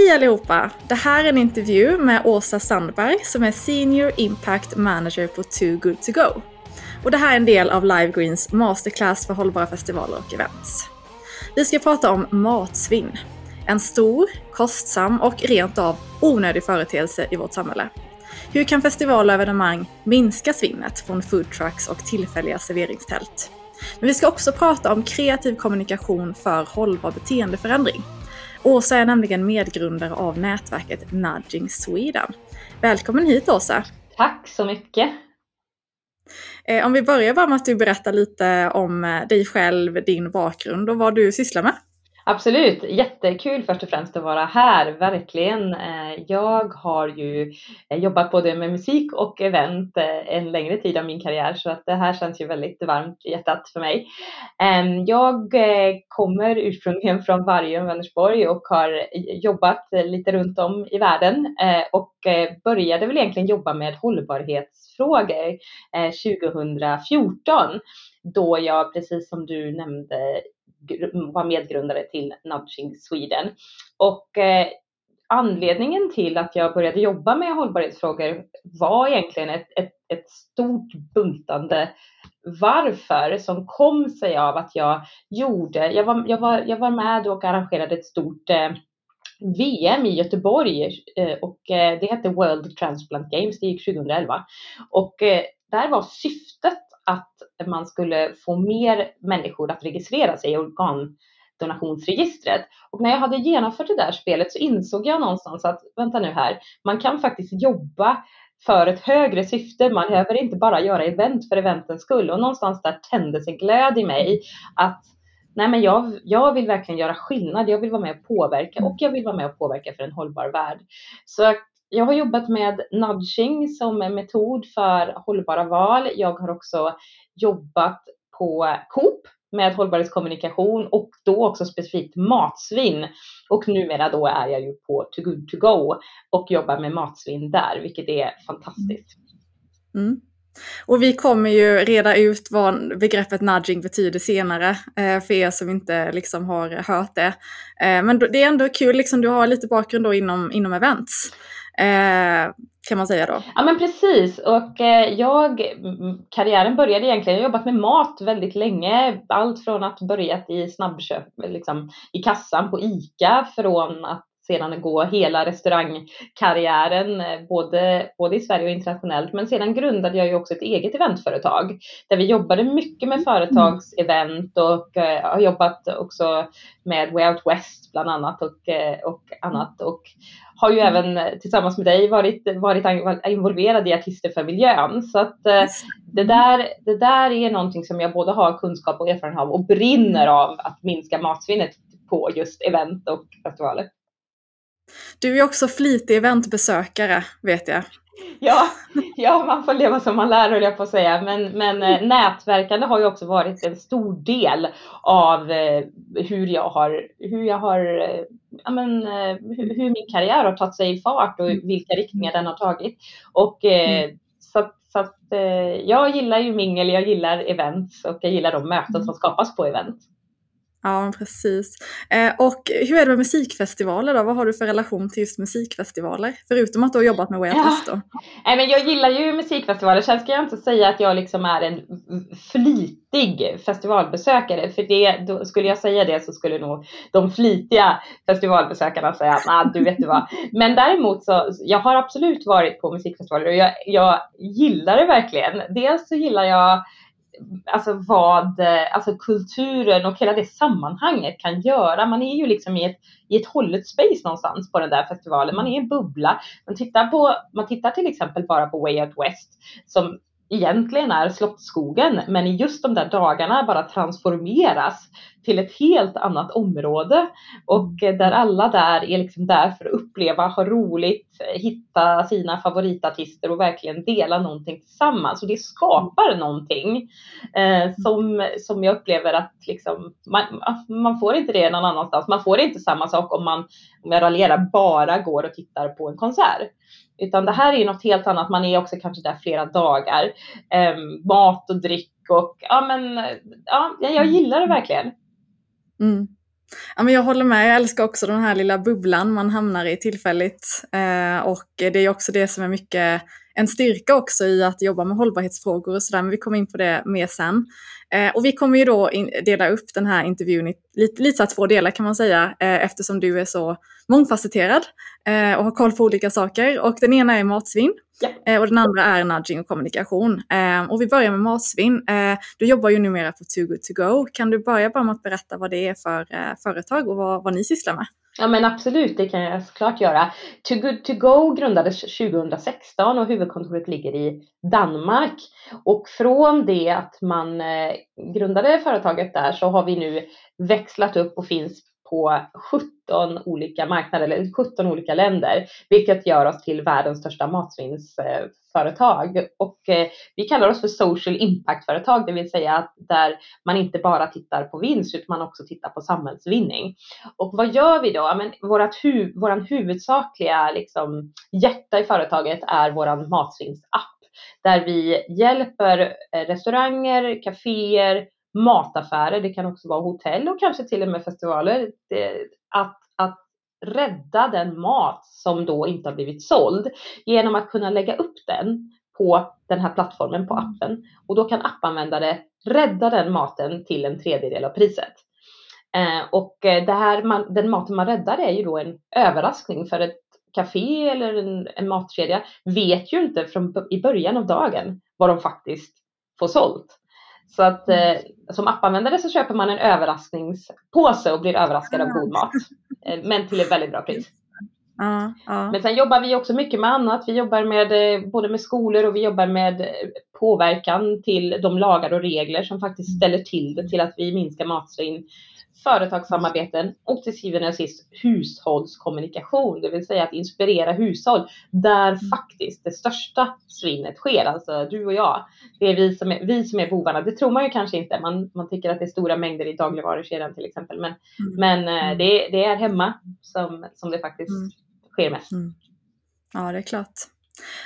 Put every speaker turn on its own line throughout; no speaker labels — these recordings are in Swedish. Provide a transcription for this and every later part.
Hej allihopa! Det här är en intervju med Åsa Sandberg som är Senior Impact Manager på Too Good To Go. Och det här är en del av Live Greens masterclass för hållbara festivaler och events. Vi ska prata om matsvinn. En stor, kostsam och rent av onödig företeelse i vårt samhälle. Hur kan festivaler och evenemang minska svinnet från foodtrucks och tillfälliga serveringstält? Men vi ska också prata om kreativ kommunikation för hållbar beteendeförändring. Åsa är nämligen medgrundare av nätverket Nudging Sweden. Välkommen hit Åsa!
Tack så mycket!
Eh, om vi börjar bara med att du berättar lite om eh, dig själv, din bakgrund och vad du sysslar med.
Absolut, jättekul först och främst att vara här, verkligen. Eh, jag har ju eh, jobbat både med musik och event eh, en längre tid av min karriär så att det här känns ju väldigt varmt i hjärtat för mig. Ehm, jag kommer ursprungligen från Vargön, Vänersborg och har jobbat lite runt om i världen och började väl egentligen jobba med hållbarhetsfrågor 2014 då jag, precis som du nämnde, var medgrundare till Nudging Sweden. Och eh, anledningen till att jag började jobba med hållbarhetsfrågor var egentligen ett, ett, ett stort buntande varför som kom sig av att jag gjorde, jag var, jag var, jag var med och arrangerade ett stort eh, VM i Göteborg eh, och eh, det hette World Transplant Games, det gick 2011. Och eh, där var syftet att man skulle få mer människor att registrera sig i organdonationsregistret. Och när jag hade genomfört det där spelet så insåg jag någonstans att vänta nu här, man kan faktiskt jobba för ett högre syfte. Man behöver inte bara göra event för eventens skull och någonstans där tändes en glöd i mig att nej men jag, jag vill verkligen göra skillnad. Jag vill vara med och påverka och jag vill vara med och påverka för en hållbar värld. Så jag har jobbat med nudging som en metod för hållbara val. Jag har också jobbat på Coop med hållbarhetskommunikation och då också specifikt matsvinn. Och numera då är jag ju på Too Good To Go och jobbar med matsvinn där, vilket är fantastiskt.
Mm. mm. Och vi kommer ju reda ut vad begreppet nudging betyder senare eh, för er som inte liksom har hört det. Eh, men det är ändå kul, liksom, du har lite bakgrund då inom, inom events. Eh, kan man säga då.
Ja men precis och eh, jag, karriären började egentligen, jag har jobbat med mat väldigt länge. Allt från att börjat i snabbköp, liksom i kassan på ICA från att sedan gå hela restaurangkarriären eh, både, både i Sverige och internationellt. Men sedan grundade jag ju också ett eget eventföretag där vi jobbade mycket med företagsevent och uh, har jobbat också med Way Out West bland annat och, uh, och annat. Och har ju även tillsammans med dig varit, varit involverad i Artister för miljön. Så att det, där, det där är någonting som jag både har kunskap och erfarenhet av och brinner av att minska matsvinnet på just event och festivaler.
Du är också flitig eventbesökare vet jag.
Ja, ja, man får leva som man lär höll jag på att säga. Men, men eh, nätverkande har ju också varit en stor del av eh, hur jag har, hur jag har, eh, ja, men, hur, min karriär har tagit sig i fart och vilka riktningar den har tagit. Och mm. så, så att jag gillar ju mingel, jag gillar events och jag gillar de möten som mm. skapas på event.
Ja, precis. Eh, och hur är det med musikfestivaler då? Vad har du för relation till just musikfestivaler? Förutom att du har jobbat med Way ja. då.
Nej, men jag gillar ju musikfestivaler. Sen ska jag inte säga att jag liksom är en flitig festivalbesökare. För det, då, skulle jag säga det så skulle nog de flitiga festivalbesökarna säga att nah, du vet du vad. Men däremot så, jag har absolut varit på musikfestivaler och jag, jag gillar det verkligen. Dels så gillar jag alltså vad eh, alltså kulturen och hela det sammanhanget kan göra. Man är ju liksom i ett, i ett hållet space någonstans på den där festivalen. Man är i en bubbla. Man tittar, på, man tittar till exempel bara på Way Out West som egentligen är Slottsskogen, men i just de där dagarna bara transformeras till ett helt annat område och där alla där är liksom där för att uppleva, ha roligt, hitta sina favoritartister och verkligen dela någonting tillsammans. Och det skapar någonting eh, som, som jag upplever att liksom, man, man får inte det någon annanstans. Man får inte samma sak om man, om jag raljerar, bara går och tittar på en konsert. Utan det här är något helt annat. Man är också kanske där flera dagar. Eh, mat och dryck och ja, men ja, jag gillar det verkligen.
Mm. Ja, men jag håller med, jag älskar också den här lilla bubblan man hamnar i tillfälligt. Eh, och det är också det som är mycket en styrka också i att jobba med hållbarhetsfrågor och sådär, men vi kommer in på det mer sen. Eh, och vi kommer ju då in, dela upp den här intervjun i lite, lite två delar kan man säga, eh, eftersom du är så mångfacetterad eh, och har koll på olika saker. Och den ena är matsvinn. Eh, och den andra är nudging och kommunikation. Eh, och vi börjar med matsvinn. Eh, du jobbar ju numera på Too Good To Go. Kan du börja bara med att berätta vad det är för företag och vad, vad ni sysslar med?
Ja men absolut, det kan jag såklart göra. Too Good To Go grundades 2016 och huvudkontoret ligger i Danmark. Och från det att man eh, grundade företaget där så har vi nu växlat upp och finns på 17 olika marknader, eller 17 olika länder, vilket gör oss till världens största matsvinnsföretag. Och eh, vi kallar oss för social impact-företag, det vill säga att där man inte bara tittar på vinst utan man också tittar på samhällsvinning. Och vad gör vi då? Men vårat hu vår huvudsakliga liksom, hjärta i företaget är vår matsvinnsapp där vi hjälper eh, restauranger, kaféer, mataffärer, det kan också vara hotell och kanske till och med festivaler, att, att rädda den mat som då inte har blivit såld genom att kunna lägga upp den på den här plattformen på appen och då kan appanvändare rädda den maten till en tredjedel av priset. Eh, och eh, det här man, den maten man räddar är ju då en överraskning för ett café eller en, en matkedja vet ju inte från i början av dagen vad de faktiskt får sålt. Så att eh, som appanvändare så köper man en överraskningspåse och blir överraskad av god mat. Eh, men till ett väldigt bra pris.
Ja, ja.
Men sen jobbar vi också mycket med annat. Vi jobbar med eh, både med skolor och vi jobbar med påverkan till de lagar och regler som faktiskt mm. ställer till det till att vi minskar matsvinn företagssamarbeten och till syvende och sist hushållskommunikation, det vill säga att inspirera hushåll där mm. faktiskt det största svinnet sker, alltså du och jag. Det är vi som är, vi som är bovarna. Det tror man ju kanske inte. Man, man tycker att det är stora mängder i dagligvarukedjan till exempel, men, mm. men eh, mm. det, det, är hemma som, som det faktiskt mm. sker mest. Mm.
Ja, det är klart.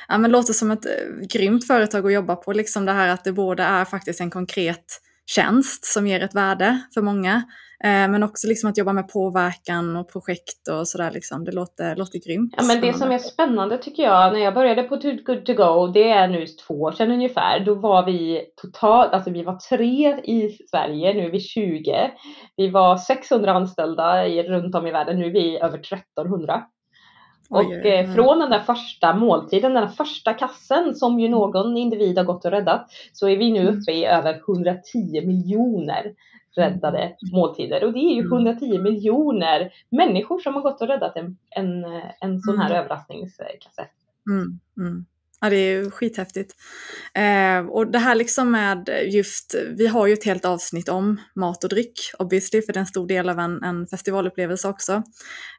Ja, men låter som ett eh, grymt företag att jobba på, liksom det här att det både är faktiskt en konkret tjänst som ger ett värde för många. Eh, men också liksom att jobba med påverkan och projekt och sådär. Liksom. Det låter, låter grymt.
Ja, men det som är spännande tycker jag, när jag började på Too Good To Go, det är nu två år sedan ungefär, då var vi totalt, alltså vi var tre i Sverige, nu är vi 20. Vi var 600 anställda i, runt om i världen, nu är vi över 1300. Och. Eh, från den där första måltiden, den där första kassen som ju någon individ har gått och räddat, så är vi nu mm. uppe i över 110 miljoner räddade mm. måltider. Och det är ju 110 mm. miljoner människor som har gått och räddat en, en, en sån här mm. överraskningskasse.
Mm, mm. Ja, det är ju skithäftigt. Eh, och det här liksom med just, vi har ju ett helt avsnitt om mat och dryck, obviously, för det är en stor del av en, en festivalupplevelse också.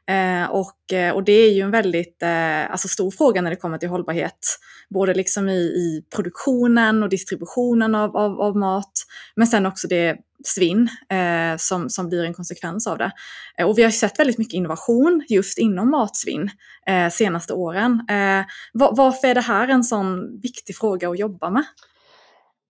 Eh, och, eh, och det är ju en väldigt eh, alltså stor fråga när det kommer till hållbarhet, både liksom i, i produktionen och distributionen av, av, av mat, men sen också det svinn eh, som, som blir en konsekvens av det. Eh, och vi har sett väldigt mycket innovation just inom matsvinn eh, senaste åren. Eh, var, varför är det här en sån viktig fråga att jobba med?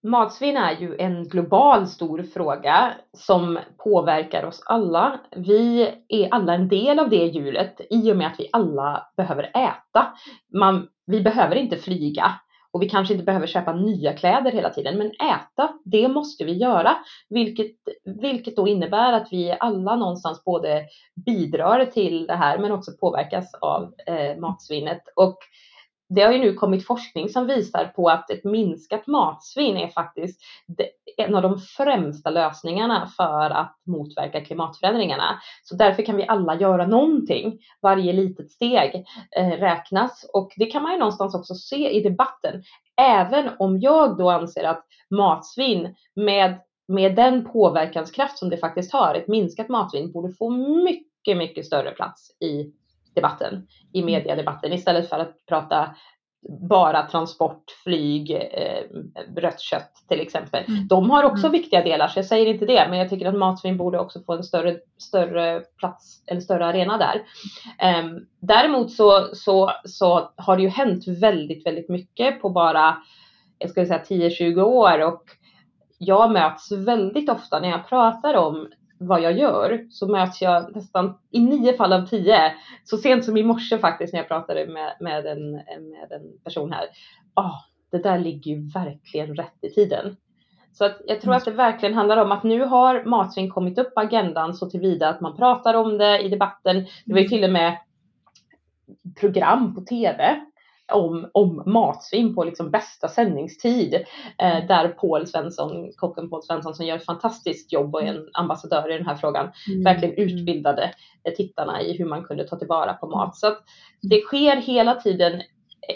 Matsvinn är ju en global stor fråga som påverkar oss alla. Vi är alla en del av det hjulet i och med att vi alla behöver äta. Man, vi behöver inte flyga och vi kanske inte behöver köpa nya kläder hela tiden, men äta, det måste vi göra, vilket, vilket då innebär att vi alla någonstans både bidrar till det här, men också påverkas av eh, matsvinnet. Och det har ju nu kommit forskning som visar på att ett minskat matsvinn är faktiskt en av de främsta lösningarna för att motverka klimatförändringarna. Så därför kan vi alla göra någonting. Varje litet steg eh, räknas och det kan man ju någonstans också se i debatten. Även om jag då anser att matsvinn med med den påverkanskraft som det faktiskt har, ett minskat matsvinn borde få mycket, mycket större plats i debatten, i mm. mediedebatten istället för att prata bara transport, flyg, eh, rött kött till exempel. Mm. De har också mm. viktiga delar så jag säger inte det men jag tycker att matsvinn borde också få en större, större plats eller större arena där. Eh, däremot så, så, så har det ju hänt väldigt, väldigt mycket på bara jag skulle säga 10-20 år och jag möts väldigt ofta när jag pratar om vad jag gör så möts jag nästan i nio fall av tio, så sent som i morse faktiskt när jag pratade med, med, en, med en person här. Oh, det där ligger ju verkligen rätt i tiden. Så att jag tror mm. att det verkligen handlar om att nu har matsvinn kommit upp på agendan så tillvida att man pratar om det i debatten. Det var ju mm. till och med program på tv om, om matsvinn på liksom bästa sändningstid. Eh, mm. där Paul Svensson, kocken Paul Svensson som gör ett fantastiskt jobb och är en ambassadör i den här frågan, mm. verkligen utbildade tittarna i hur man kunde ta tillvara på mat. Så att det sker hela tiden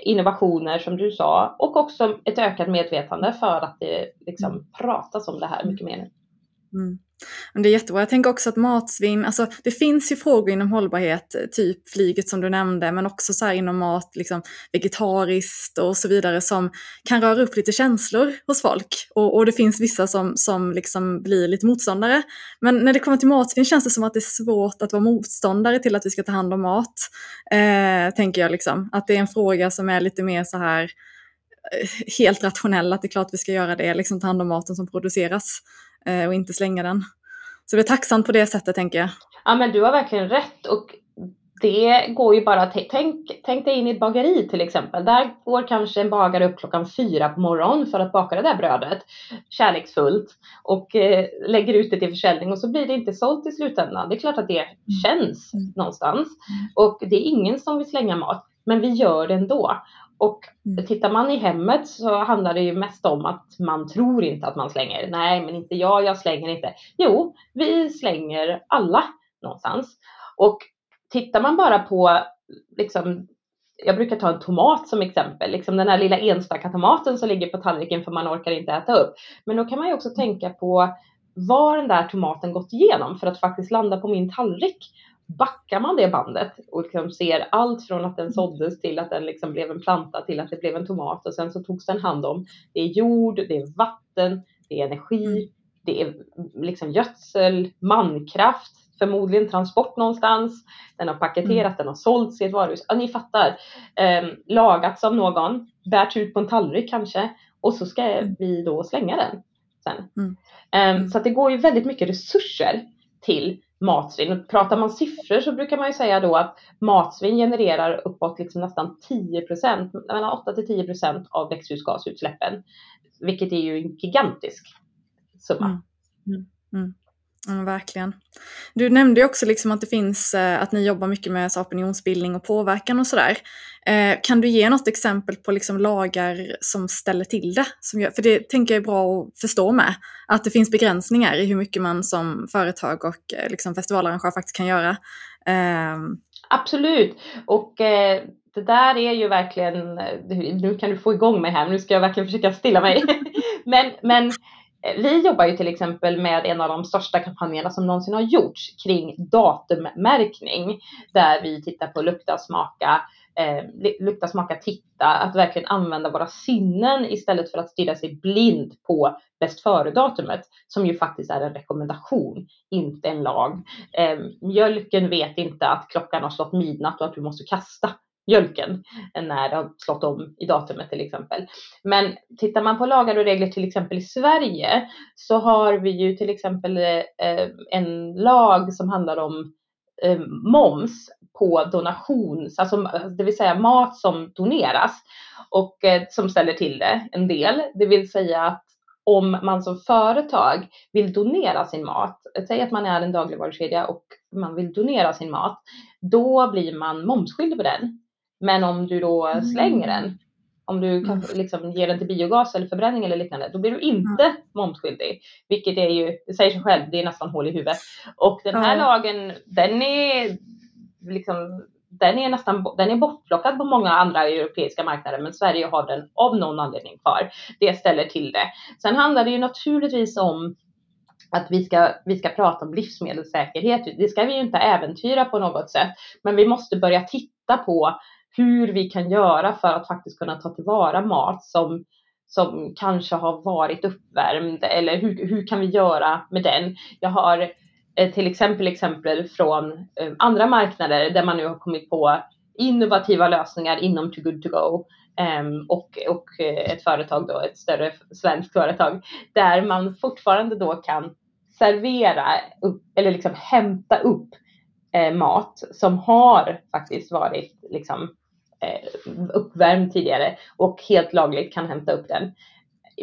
innovationer som du sa och också ett ökat medvetande för att det liksom mm. pratas om det här mycket mer.
Mm. Men det är jättebra. Jag tänker också att matsvinn, alltså det finns ju frågor inom hållbarhet, typ flyget som du nämnde, men också så här inom mat, liksom vegetariskt och så vidare som kan röra upp lite känslor hos folk. Och, och det finns vissa som, som liksom blir lite motståndare. Men när det kommer till matsvinn känns det som att det är svårt att vara motståndare till att vi ska ta hand om mat. Eh, tänker jag liksom. Att det är en fråga som är lite mer så här eh, helt rationell, att det är klart vi ska göra det, liksom ta hand om maten som produceras. Eh, och inte slänga den. Så det är tacksamt på det sättet tänker jag.
Ja men du har verkligen rätt och det går ju bara, tänk, tänk dig in i ett bageri till exempel. Där går kanske en bagare upp klockan fyra på morgonen för att baka det där brödet kärleksfullt och eh, lägger ut det till försäljning och så blir det inte sålt i slutändan. Det är klart att det känns mm. någonstans och det är ingen som vill slänga mat, men vi gör det ändå. Och mm. tittar man i hemmet så handlar det ju mest om att man tror inte att man slänger. Nej, men inte jag, jag slänger inte. Jo, vi slänger alla någonstans. Och tittar man bara på, liksom, jag brukar ta en tomat som exempel, liksom den här lilla enstaka tomaten som ligger på tallriken för man orkar inte äta upp. Men då kan man ju också tänka på vad den där tomaten gått igenom för att faktiskt landa på min tallrik backar man det bandet och liksom ser allt från att den såddes till att den liksom blev en planta till att det blev en tomat och sen så togs den hand om. Det är jord, det är vatten, det är energi, mm. det är liksom gödsel, mankraft, förmodligen transport någonstans. Den har paketerat, mm. den har sålts i ett varuhus. Ja, ni fattar. Eh, lagats av någon, bärts ut på en tallrik kanske och så ska mm. vi då slänga den sen. Mm. Eh, så att det går ju väldigt mycket resurser till matsvinn. Pratar man siffror så brukar man ju säga då att matsvinn genererar uppåt liksom nästan 10 procent, mellan 8 till 10 procent av växthusgasutsläppen. Vilket är ju en gigantisk summa. Mm.
Mm. mm. Ja, verkligen. Du nämnde ju också liksom att det finns, eh, att ni jobbar mycket med opinionsbildning och påverkan och sådär. Eh, kan du ge något exempel på liksom lagar som ställer till det? Som gör, för det tänker jag är bra att förstå med. Att det finns begränsningar i hur mycket man som företag och eh, liksom festivalarrangör faktiskt kan göra. Ehm.
Absolut. Och eh, det där är ju verkligen, nu kan du få igång mig här, nu ska jag verkligen försöka stilla mig. men, men Eh, vi jobbar ju till exempel med en av de största kampanjerna som någonsin har gjorts kring datummärkning där vi tittar på lukta, smaka, eh, lukta, smaka, titta, att verkligen använda våra sinnen istället för att stirra sig blind på bäst före-datumet som ju faktiskt är en rekommendation, inte en lag. Eh, mjölken vet inte att klockan har slått midnatt och att du måste kasta mjölken när det har slått om i datumet till exempel. Men tittar man på lagar och regler till exempel i Sverige så har vi ju till exempel eh, en lag som handlar om eh, moms på donations, alltså det vill säga mat som doneras och eh, som ställer till det en del. Det vill säga att om man som företag vill donera sin mat, säg att man är en dagligvarukedja och man vill donera sin mat, då blir man momsskyldig på den. Men om du då mm. slänger den, om du kan, mm. liksom, ger den till biogas eller förbränning eller liknande, då blir du inte mm. momsskyldig. Vilket är ju, det säger sig själv, det är nästan hål i huvudet. Och den här lagen, den är liksom den är nästan den är bortplockad på många andra europeiska marknader, men Sverige har den av någon anledning kvar. Det ställer till det. Sen handlar det ju naturligtvis om att vi ska, vi ska prata om livsmedelssäkerhet. Det ska vi ju inte äventyra på något sätt, men vi måste börja titta på hur vi kan göra för att faktiskt kunna ta tillvara mat som, som kanske har varit uppvärmd eller hur, hur kan vi göra med den? Jag har eh, till exempel exempel från eh, andra marknader där man nu har kommit på innovativa lösningar inom Too Good To Go um, och, och eh, ett företag då, ett större svenskt företag, där man fortfarande då kan servera upp, eller liksom hämta upp eh, mat som har faktiskt varit liksom, uppvärmd tidigare och helt lagligt kan hämta upp den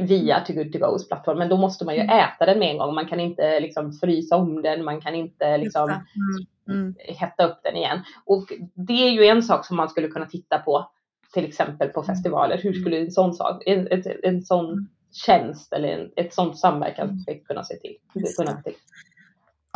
via To Good To Go's plattform. Men då måste man ju mm. äta den med en gång. Man kan inte liksom frysa om den, man kan inte liksom mm. Mm. hetta upp den igen. Och det är ju en sak som man skulle kunna titta på till exempel på mm. festivaler. Hur skulle en sån sak, en, en, en sån mm. tjänst eller en, ett sånt samverkansprojekt kunna se till? Kunna se till.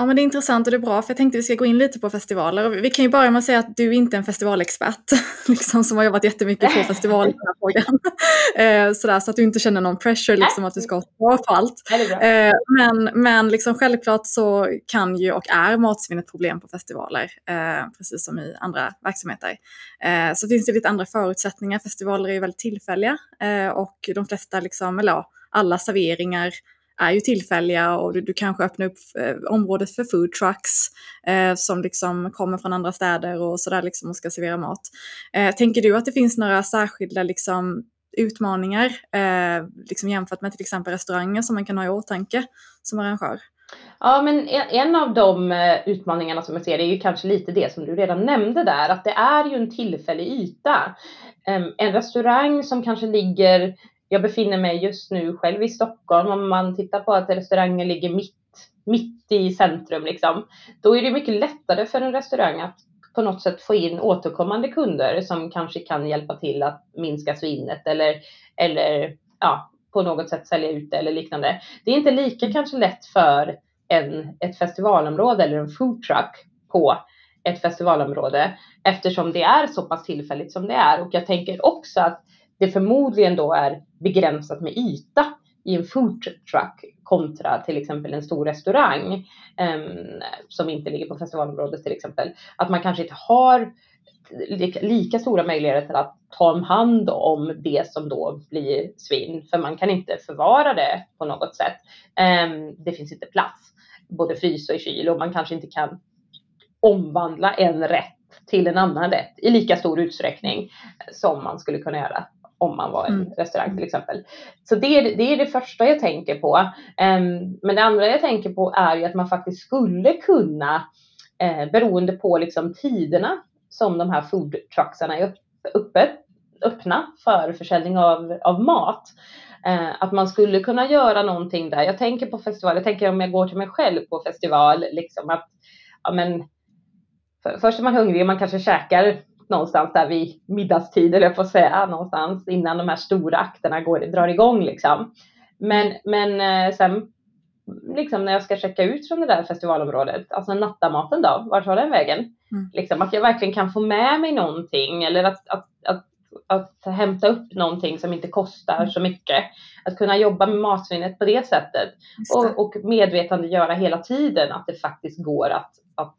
Ja men det är intressant och det är bra för jag tänkte vi ska gå in lite på festivaler. Vi kan ju börja med att säga att du inte är en festivalexpert liksom, som har jobbat jättemycket på festivaler. eh, sådär, så att du inte känner någon pressure liksom, att du ska ha svar på allt. Eh, men men liksom, självklart så kan ju och är matsvinn ett problem på festivaler, eh, precis som i andra verksamheter. Eh, så finns det lite andra förutsättningar. Festivaler är väldigt tillfälliga eh, och de flesta, liksom, eller ja, alla serveringar är ju tillfälliga och du, du kanske öppnar upp eh, området för food trucks eh, som liksom kommer från andra städer och sådär liksom och ska servera mat. Eh, tänker du att det finns några särskilda liksom utmaningar eh, liksom jämfört med till exempel restauranger som man kan ha i åtanke som arrangör?
Ja, men e, en av de eh, utmaningarna som jag ser är ju kanske lite det som du redan nämnde där, att det är ju en tillfällig yta. Ehm, en restaurang som kanske ligger jag befinner mig just nu själv i Stockholm. Om man tittar på att restaurangen ligger mitt, mitt i centrum, liksom, då är det mycket lättare för en restaurang att på något sätt få in återkommande kunder som kanske kan hjälpa till att minska svinnet eller, eller ja, på något sätt sälja ut det eller liknande. Det är inte lika kanske lätt för en, ett festivalområde eller en foodtruck på ett festivalområde eftersom det är så pass tillfälligt som det är. Och jag tänker också att det förmodligen då är begränsat med yta i en food truck kontra till exempel en stor restaurang um, som inte ligger på festivalområdet till exempel. Att man kanske inte har lika stora möjligheter att ta hand om det som då blir svinn, för man kan inte förvara det på något sätt. Um, det finns inte plats, både frys och i kyl och man kanske inte kan omvandla en rätt till en annan rätt i lika stor utsträckning som man skulle kunna göra om man var en mm. restaurang till exempel. Så det är, det är det första jag tänker på. Um, men det andra jag tänker på är ju att man faktiskt skulle kunna, eh, beroende på liksom tiderna som de här food trucksarna är uppe, öppna för försäljning av, av mat, eh, att man skulle kunna göra någonting där. Jag tänker på festival, jag tänker om jag går till mig själv på festival, liksom att ja, men, för, först är man hungrig och man kanske käkar någonstans där vid middagstid, eller jag får säga, någonstans innan de här stora akterna går, drar igång liksom. Men, men eh, sen liksom när jag ska checka ut från det där festivalområdet, alltså nattamaten då, vart tar den vägen? Mm. Liksom, att jag verkligen kan få med mig någonting eller att, att, att, att hämta upp någonting som inte kostar mm. så mycket. Att kunna jobba med matsvinnet på det sättet det. och, och medvetandegöra hela tiden att det faktiskt går att, att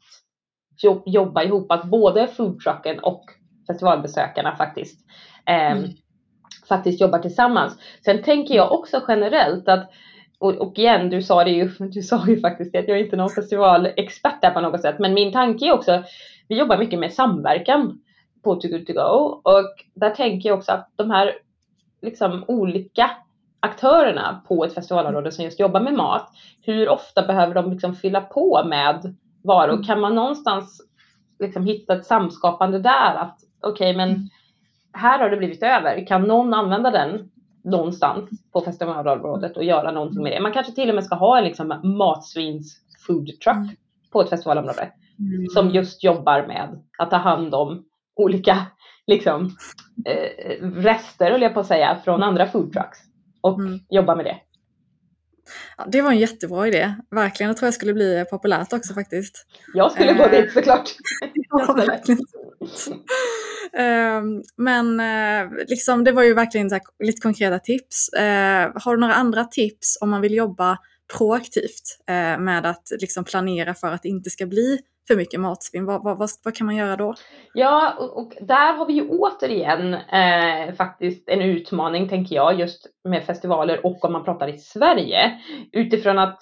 jobba ihop, att både foodtrucken och festivalbesökarna faktiskt, eh, mm. faktiskt jobbar tillsammans. Sen tänker jag också generellt att och, och, igen, du sa det ju, du sa ju faktiskt att jag är inte någon festivalexpert där på något sätt, men min tanke är också, vi jobbar mycket med samverkan på Too Good To Go och där tänker jag också att de här liksom olika aktörerna på ett festivalområde som just jobbar med mat, hur ofta behöver de liksom fylla på med varor. Mm. Kan man någonstans liksom hitta ett samskapande där att okej, okay, men här har det blivit över. Kan någon använda den någonstans på festivalområdet och göra någonting med det? Man kanske till och med ska ha en liksom matsvins food truck på ett festivalområde mm. som just jobbar med att ta hand om olika liksom, eh, rester, höll jag på att säga, från andra food trucks och mm. jobba med det.
Ja, det var en jättebra idé. Verkligen, det tror jag skulle bli populärt också faktiskt.
Jag skulle gå dit såklart. ja, verkligen.
Ehm, men eh, liksom, det var ju verkligen här, lite konkreta tips. Eh, har du några andra tips om man vill jobba proaktivt eh, med att liksom planera för att det inte ska bli för mycket matsvinn. Vad, vad, vad, vad, kan man göra då?
Ja, och, och där har vi ju återigen eh, faktiskt en utmaning tänker jag just med festivaler och om man pratar i Sverige utifrån att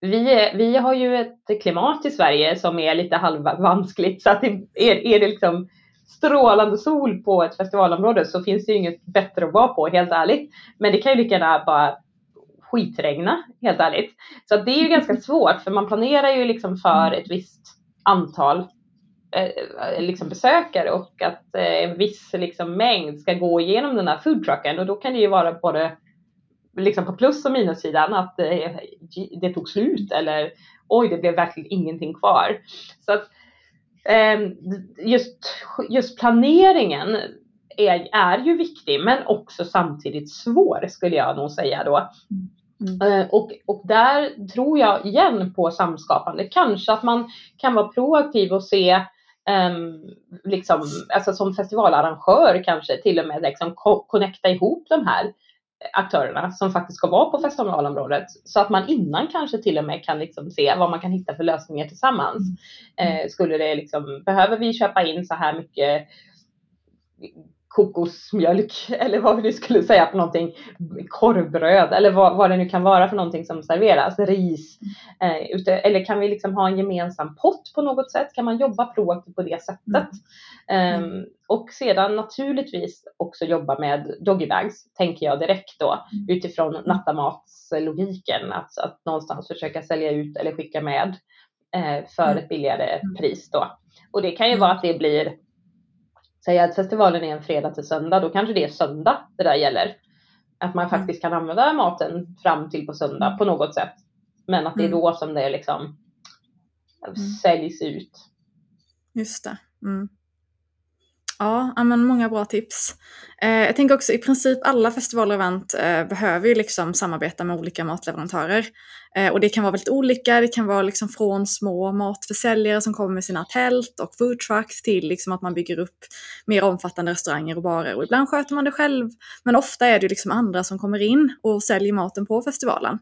vi, vi har ju ett klimat i Sverige som är lite halvvanskligt så att det, är, är det liksom strålande sol på ett festivalområde så finns det ju inget bättre att vara på helt ärligt. Men det kan ju lika gärna bara skitregna, helt ärligt. Så det är ju ganska svårt, för man planerar ju liksom för ett visst antal eh, liksom besökare och att eh, en viss liksom mängd ska gå igenom den här foodtrucken och då kan det ju vara både liksom på plus och minussidan att eh, det, det tog slut eller oj, det blev verkligen ingenting kvar. Så att ehm, just, just planeringen är, är ju viktig, men också samtidigt svår skulle jag nog säga då. Mm. Eh, och, och där tror jag igen på samskapande. Kanske att man kan vara proaktiv och se um, liksom, alltså som festivalarrangör kanske till och med liksom connecta ihop de här aktörerna som faktiskt ska vara på festivalområdet så att man innan kanske till och med kan liksom se vad man kan hitta för lösningar tillsammans. Mm. Eh, skulle det liksom, behöver vi köpa in så här mycket kokosmjölk eller vad vi nu skulle säga för någonting, korvbröd eller vad, vad det nu kan vara för någonting som serveras, ris. Eh, eller kan vi liksom ha en gemensam pott på något sätt? Kan man jobba proaktivt på det sättet? Mm. Um, och sedan naturligtvis också jobba med doggybags, tänker jag direkt då, mm. utifrån nattamatslogiken, att, att någonstans försöka sälja ut eller skicka med eh, för mm. ett billigare mm. pris då. Och det kan ju vara att det blir Säg att festivalen är en fredag till söndag, då kanske det är söndag det där gäller. Att man faktiskt kan använda maten fram till på söndag på något sätt. Men att det är då som det liksom säljs ut.
Just det. Mm. Ja, men många bra tips. Eh, jag tänker också i princip alla festivaler och event eh, behöver ju liksom samarbeta med olika matleverantörer. Eh, och det kan vara väldigt olika, det kan vara liksom från små matförsäljare som kommer med sina tält och foodtrucks till liksom att man bygger upp mer omfattande restauranger och barer. Och ibland sköter man det själv, men ofta är det liksom andra som kommer in och säljer maten på festivalen.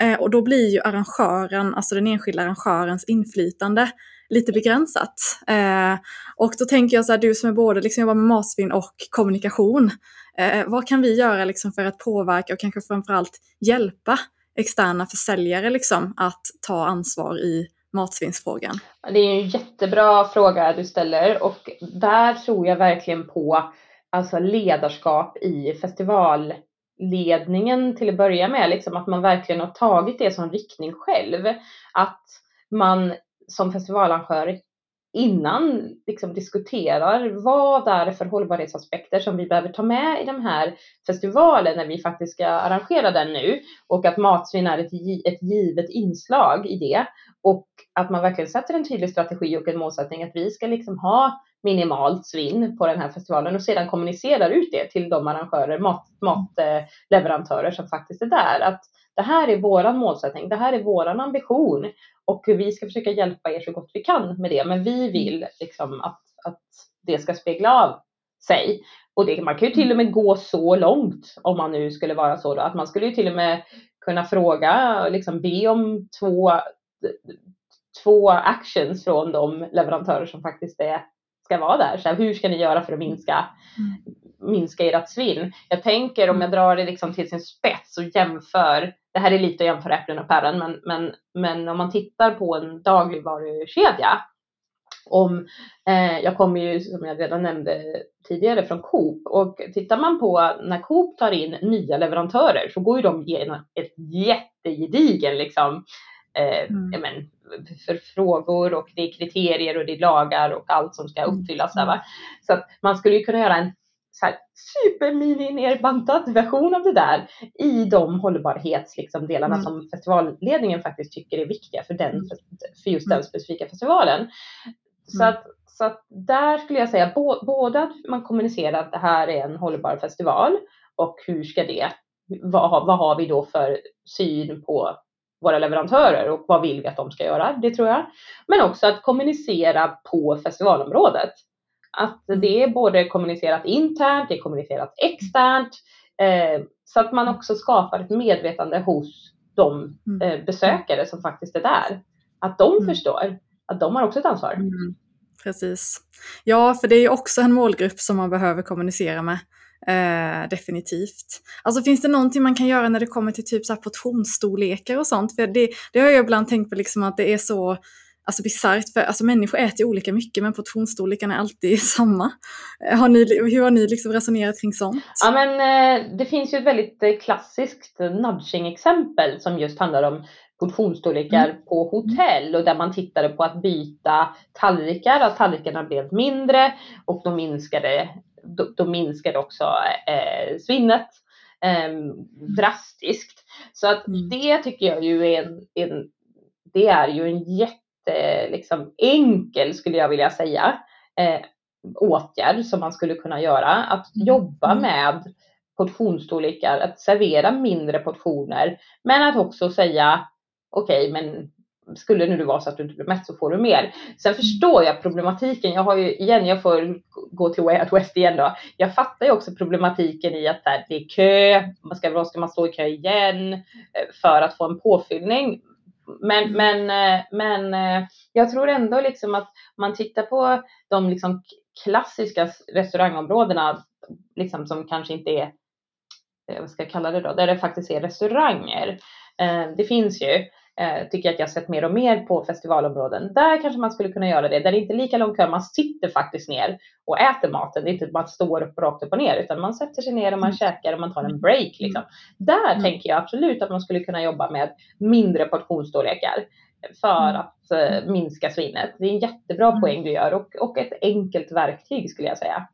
Eh, och då blir ju arrangören, alltså den enskilda arrangörens inflytande lite begränsat. Eh, och då tänker jag så här, du som är både liksom jobbar med matsvinn och kommunikation, eh, vad kan vi göra liksom för att påverka och kanske framförallt hjälpa externa försäljare liksom att ta ansvar i matsvinnsfrågan?
Det är en jättebra fråga du ställer och där tror jag verkligen på alltså ledarskap i festivalledningen till att börja med, liksom att man verkligen har tagit det som riktning själv. Att man som festivalarrangör innan liksom diskuterar vad är det för hållbarhetsaspekter som vi behöver ta med i den här festivalen när vi faktiskt ska arrangera den nu och att matsvinn är ett, ett givet inslag i det och att man verkligen sätter en tydlig strategi och en målsättning att vi ska liksom ha minimalt svinn på den här festivalen och sedan kommunicerar ut det till de arrangörer, mat, matleverantörer som faktiskt är där. Att det här är våran målsättning, det här är våran ambition och vi ska försöka hjälpa er så gott vi kan med det. Men vi vill liksom att, att det ska spegla av sig. Och det, man kan ju till och med gå så långt om man nu skulle vara så då, att man skulle ju till och med kunna fråga, liksom be om två, två actions från de leverantörer som faktiskt är, ska vara där. Så här, hur ska ni göra för att minska, mm minska ert svinn? Jag tänker om jag drar det liksom till sin spets och jämför det här är lite att jämföra äpplen och päron, men, men, men om man tittar på en dagligvarukedja, om, eh, jag kommer ju som jag redan nämnde tidigare från Coop och tittar man på när Coop tar in nya leverantörer så går ju de igenom ett jättegedigen liksom, eh, mm. men, för frågor och det är kriterier och det är lagar och allt som ska uppfyllas. Mm. Där, va? Så att man skulle ju kunna göra en så här supermini nerbantad version av det där i de hållbarhetsdelarna liksom, mm. som festivalledningen faktiskt tycker är viktiga för, den, för just den mm. specifika festivalen. Så, mm. att, så att där skulle jag säga både att man kommunicerar att det här är en hållbar festival och hur ska det, vad, vad har vi då för syn på våra leverantörer och vad vill vi att de ska göra? Det tror jag. Men också att kommunicera på festivalområdet. Att mm. det är både kommunicerat internt, det är kommunicerat externt. Eh, så att man också skapar ett medvetande hos de mm. eh, besökare som faktiskt är där. Att de mm. förstår att de har också ett ansvar. Mm.
Precis. Ja, för det är också en målgrupp som man behöver kommunicera med. Eh, definitivt. Alltså finns det någonting man kan göra när det kommer till typ så här portionsstorlekar och sånt? För det, det har jag ibland tänkt på liksom att det är så alltså bisarrt, för alltså, människor äter olika mycket men portionsstorleken är alltid samma. Har ni, hur har ni liksom resonerat kring sånt?
Ja men eh, det finns ju ett väldigt eh, klassiskt nudging-exempel som just handlar om portionsstorlekar mm. på hotell och där man tittade på att byta tallrikar, att tallrikarna blev mindre och då minskade, då, då minskade också eh, svinnet eh, drastiskt. Så att mm. det tycker jag ju är en, en, det är ju en jätte, liksom enkel skulle jag vilja säga, eh, åtgärd som man skulle kunna göra. Att mm. jobba mm. med portionsstorlekar, att servera mindre portioner, men att också säga okej, okay, men skulle nu det vara så att du inte blir mätt så får du mer. Sen förstår jag problematiken. Jag har ju igen, jag får gå till Way Out West igen då. Jag fattar ju också problematiken i att det är kö. Man ska, ska man stå i kö igen eh, för att få en påfyllning. Men, mm. men, eh, men eh, jag tror ändå liksom att man tittar på de liksom klassiska restaurangområdena liksom som kanske inte är, vad ska jag kalla det då, där det faktiskt är restauranger. Det finns ju eh, tycker jag att jag sett mer och mer på festivalområden. Där kanske man skulle kunna göra det, där det inte är lika lång kö, man sitter faktiskt ner och äter maten. Det är inte bara att står upp rakt upp och ner, utan man sätter sig ner och man mm. käkar och man tar en break. Liksom. Där mm. tänker jag absolut att man skulle kunna jobba med mindre portionsstorlekar för mm. att eh, minska svinnet. Det är en jättebra mm. poäng du gör och, och ett enkelt verktyg skulle jag säga.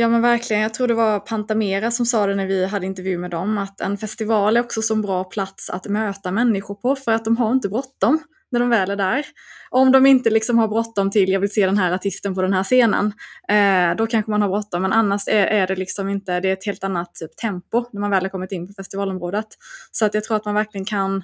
Ja men verkligen, jag tror det var Pantamera som sa det när vi hade intervju med dem, att en festival är också en bra plats att möta människor på för att de har inte bråttom när de väl är där. Om de inte liksom har bråttom till, jag vill se den här artisten på den här scenen, eh, då kanske man har bråttom. Men annars är, är, det liksom inte, det är ett helt annat typ, tempo när man väl har kommit in på festivalområdet. Så att jag tror att man verkligen kan,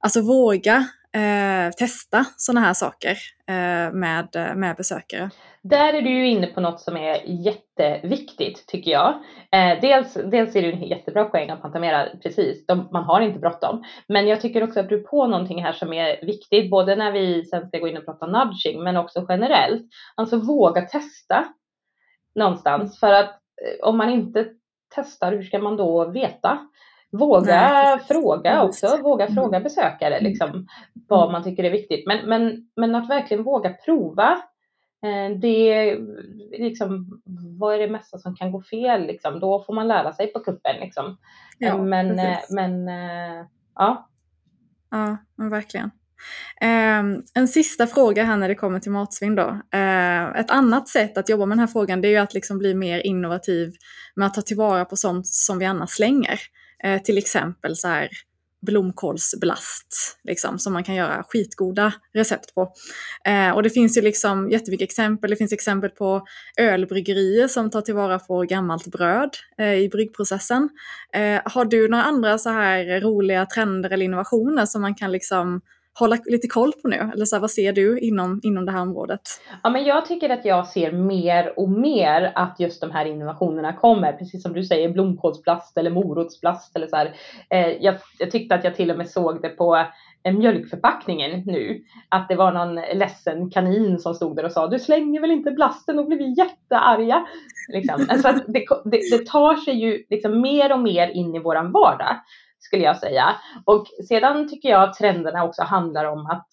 alltså våga eh, testa sådana här saker eh, med, med besökare.
Där är du ju inne på något som är jätteviktigt tycker jag. Eh, dels, dels är det en jättebra poäng att Pantamera, precis, de, man har inte bråttom. Men jag tycker också att du är på någonting här som är viktigt, både när vi sen ska gå in och prata nudging, men också generellt. Alltså våga testa någonstans, för att eh, om man inte testar, hur ska man då veta? Våga Nej, fråga också, våga mm. fråga besökare liksom, vad mm. man tycker är viktigt. Men, men, men att verkligen våga prova Eh, det liksom, vad är det mesta som kan gå fel liksom? Då får man lära sig på kuppen liksom. Ja, men, eh, men eh, ja.
Ja, men verkligen. en sista fråga här när det kommer till matsvinn då. ett annat sätt att jobba med den här frågan det är ju att liksom bli mer innovativ med att ta tillvara på sånt som vi annars slänger. Eh, till exempel så här blomkålsblast, liksom, som man kan göra skitgoda recept på. Eh, och det finns ju liksom jättemycket exempel. Det finns exempel på ölbryggerier som tar tillvara på gammalt bröd eh, i bryggprocessen. Eh, har du några andra så här roliga trender eller innovationer som man kan liksom hålla lite koll på nu? Eller så här, vad ser du inom, inom det här området?
Ja, men jag tycker att jag ser mer och mer att just de här innovationerna kommer. Precis som du säger, blomkålsplast eller morotsplast eller så här. Eh, jag, jag tyckte att jag till och med såg det på eh, mjölkförpackningen nu. Att det var någon ledsen kanin som stod där och sa du slänger väl inte blasten och blir vi jättearga. Liksom. Alltså det, det, det, tar sig ju liksom mer och mer in i våran vardag skulle jag säga. Och sedan tycker jag att trenderna också handlar om att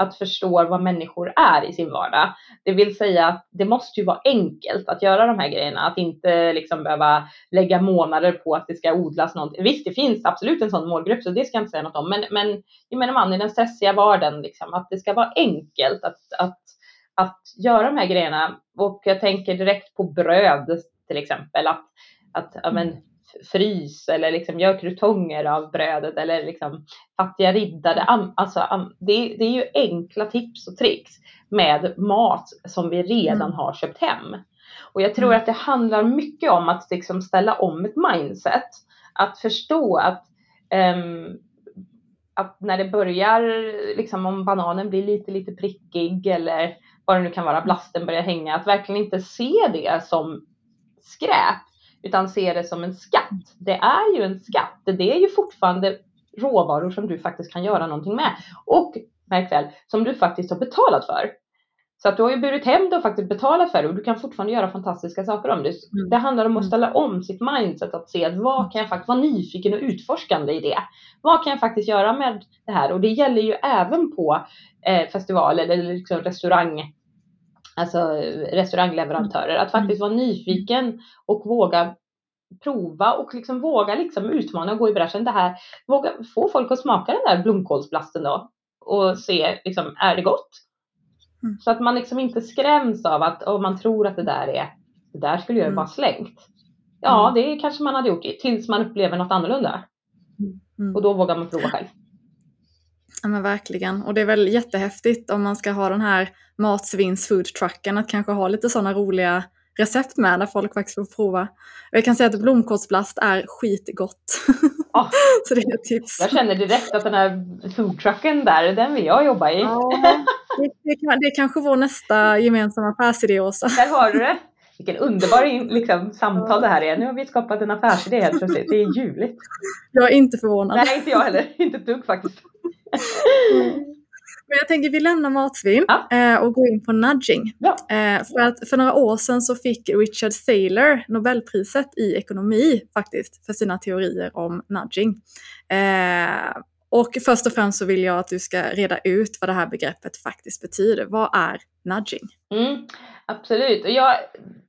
att förstå vad människor är i sin vardag. Det vill säga att det måste ju vara enkelt att göra de här grejerna, att inte liksom behöva lägga månader på att det ska odlas något. Visst, det finns absolut en sån målgrupp, så det ska jag inte säga något om, men, men jag menar man i den stressiga vardagen, liksom, att det ska vara enkelt att, att, att göra de här grejerna. Och jag tänker direkt på bröd till exempel, att, att ja, men, frys eller liksom gör krutonger av brödet eller liksom fattiga riddare. Alltså, det, det är ju enkla tips och tricks med mat som vi redan mm. har köpt hem. Och jag tror mm. att det handlar mycket om att liksom ställa om ett mindset. Att förstå att, um, att när det börjar, liksom om bananen blir lite, lite prickig eller vad det nu kan vara, blasten börjar hänga, att verkligen inte se det som skräp utan se det som en skatt. Det är ju en skatt. Det är ju fortfarande råvaror som du faktiskt kan göra någonting med. Och märk väl, som du faktiskt har betalat för. Så att du har ju burit hem det och faktiskt betalat för det och du kan fortfarande göra fantastiska saker om det. Mm. Det handlar om att mm. ställa om sitt mindset, att se att vad kan jag faktiskt vara nyfiken och utforskande i det. Vad kan jag faktiskt göra med det här? Och det gäller ju även på eh, festivaler eller liksom restaurang, alltså restaurangleverantörer, att faktiskt vara nyfiken och våga prova och liksom våga liksom utmana och gå i bräschen. Det här, våga få folk att smaka den där blomkålsblasten då och se liksom, är det gott? Mm. Så att man liksom inte skräms av att om man tror att det där är, det där skulle jag mm. bara slängt. Ja, mm. det kanske man hade gjort tills man upplever något annorlunda. Mm. Och då vågar man prova själv.
Ja men verkligen. Och det är väl jättehäftigt om man ska ha den här matsvins foodtrucken att kanske ha lite sådana roliga recept med där folk faktiskt får prova. Jag kan säga att blomkålsblast är skitgott.
Ja. så det är ett tips. Jag känner direkt att den här foodtrucken där, den vill jag jobba i. Ja,
det, det, det är kanske vår nästa gemensamma affärsidé Åsa.
Där har du det. Vilken underbar liksom, samtal det här är. Nu har vi skapat en affärsidé helt plötsligt. Det är ljuvligt.
Jag är inte förvånad.
Nej, inte jag heller. Inte ett dugg faktiskt.
Men jag tänker vi lämnar matsvinn ja. Eh, och går in på nudging. Ja. Eh, för att för några år sedan så fick Richard Thaler Nobelpriset i ekonomi faktiskt för sina teorier om nudging. Eh, och först och främst så vill jag att du ska reda ut vad det här begreppet faktiskt betyder. Vad är nudging?
Mm, absolut. Och jag,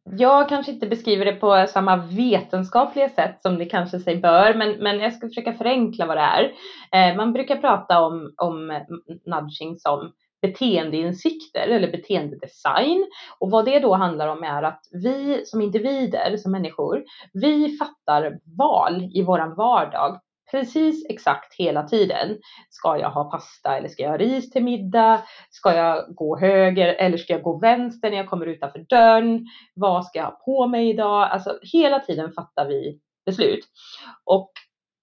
jag kanske inte beskriver det på samma vetenskapliga sätt som det kanske sig bör, men, men jag ska försöka förenkla vad det är. Eh, man brukar prata om, om nudging som beteendeinsikter eller beteendedesign. Och vad det då handlar om är att vi som individer, som människor, vi fattar val i våran vardag precis exakt hela tiden. Ska jag ha pasta eller ska jag ha ris till middag? Ska jag gå höger eller ska jag gå vänster när jag kommer utanför dörren? Vad ska jag ha på mig idag? Alltså hela tiden fattar vi beslut. Och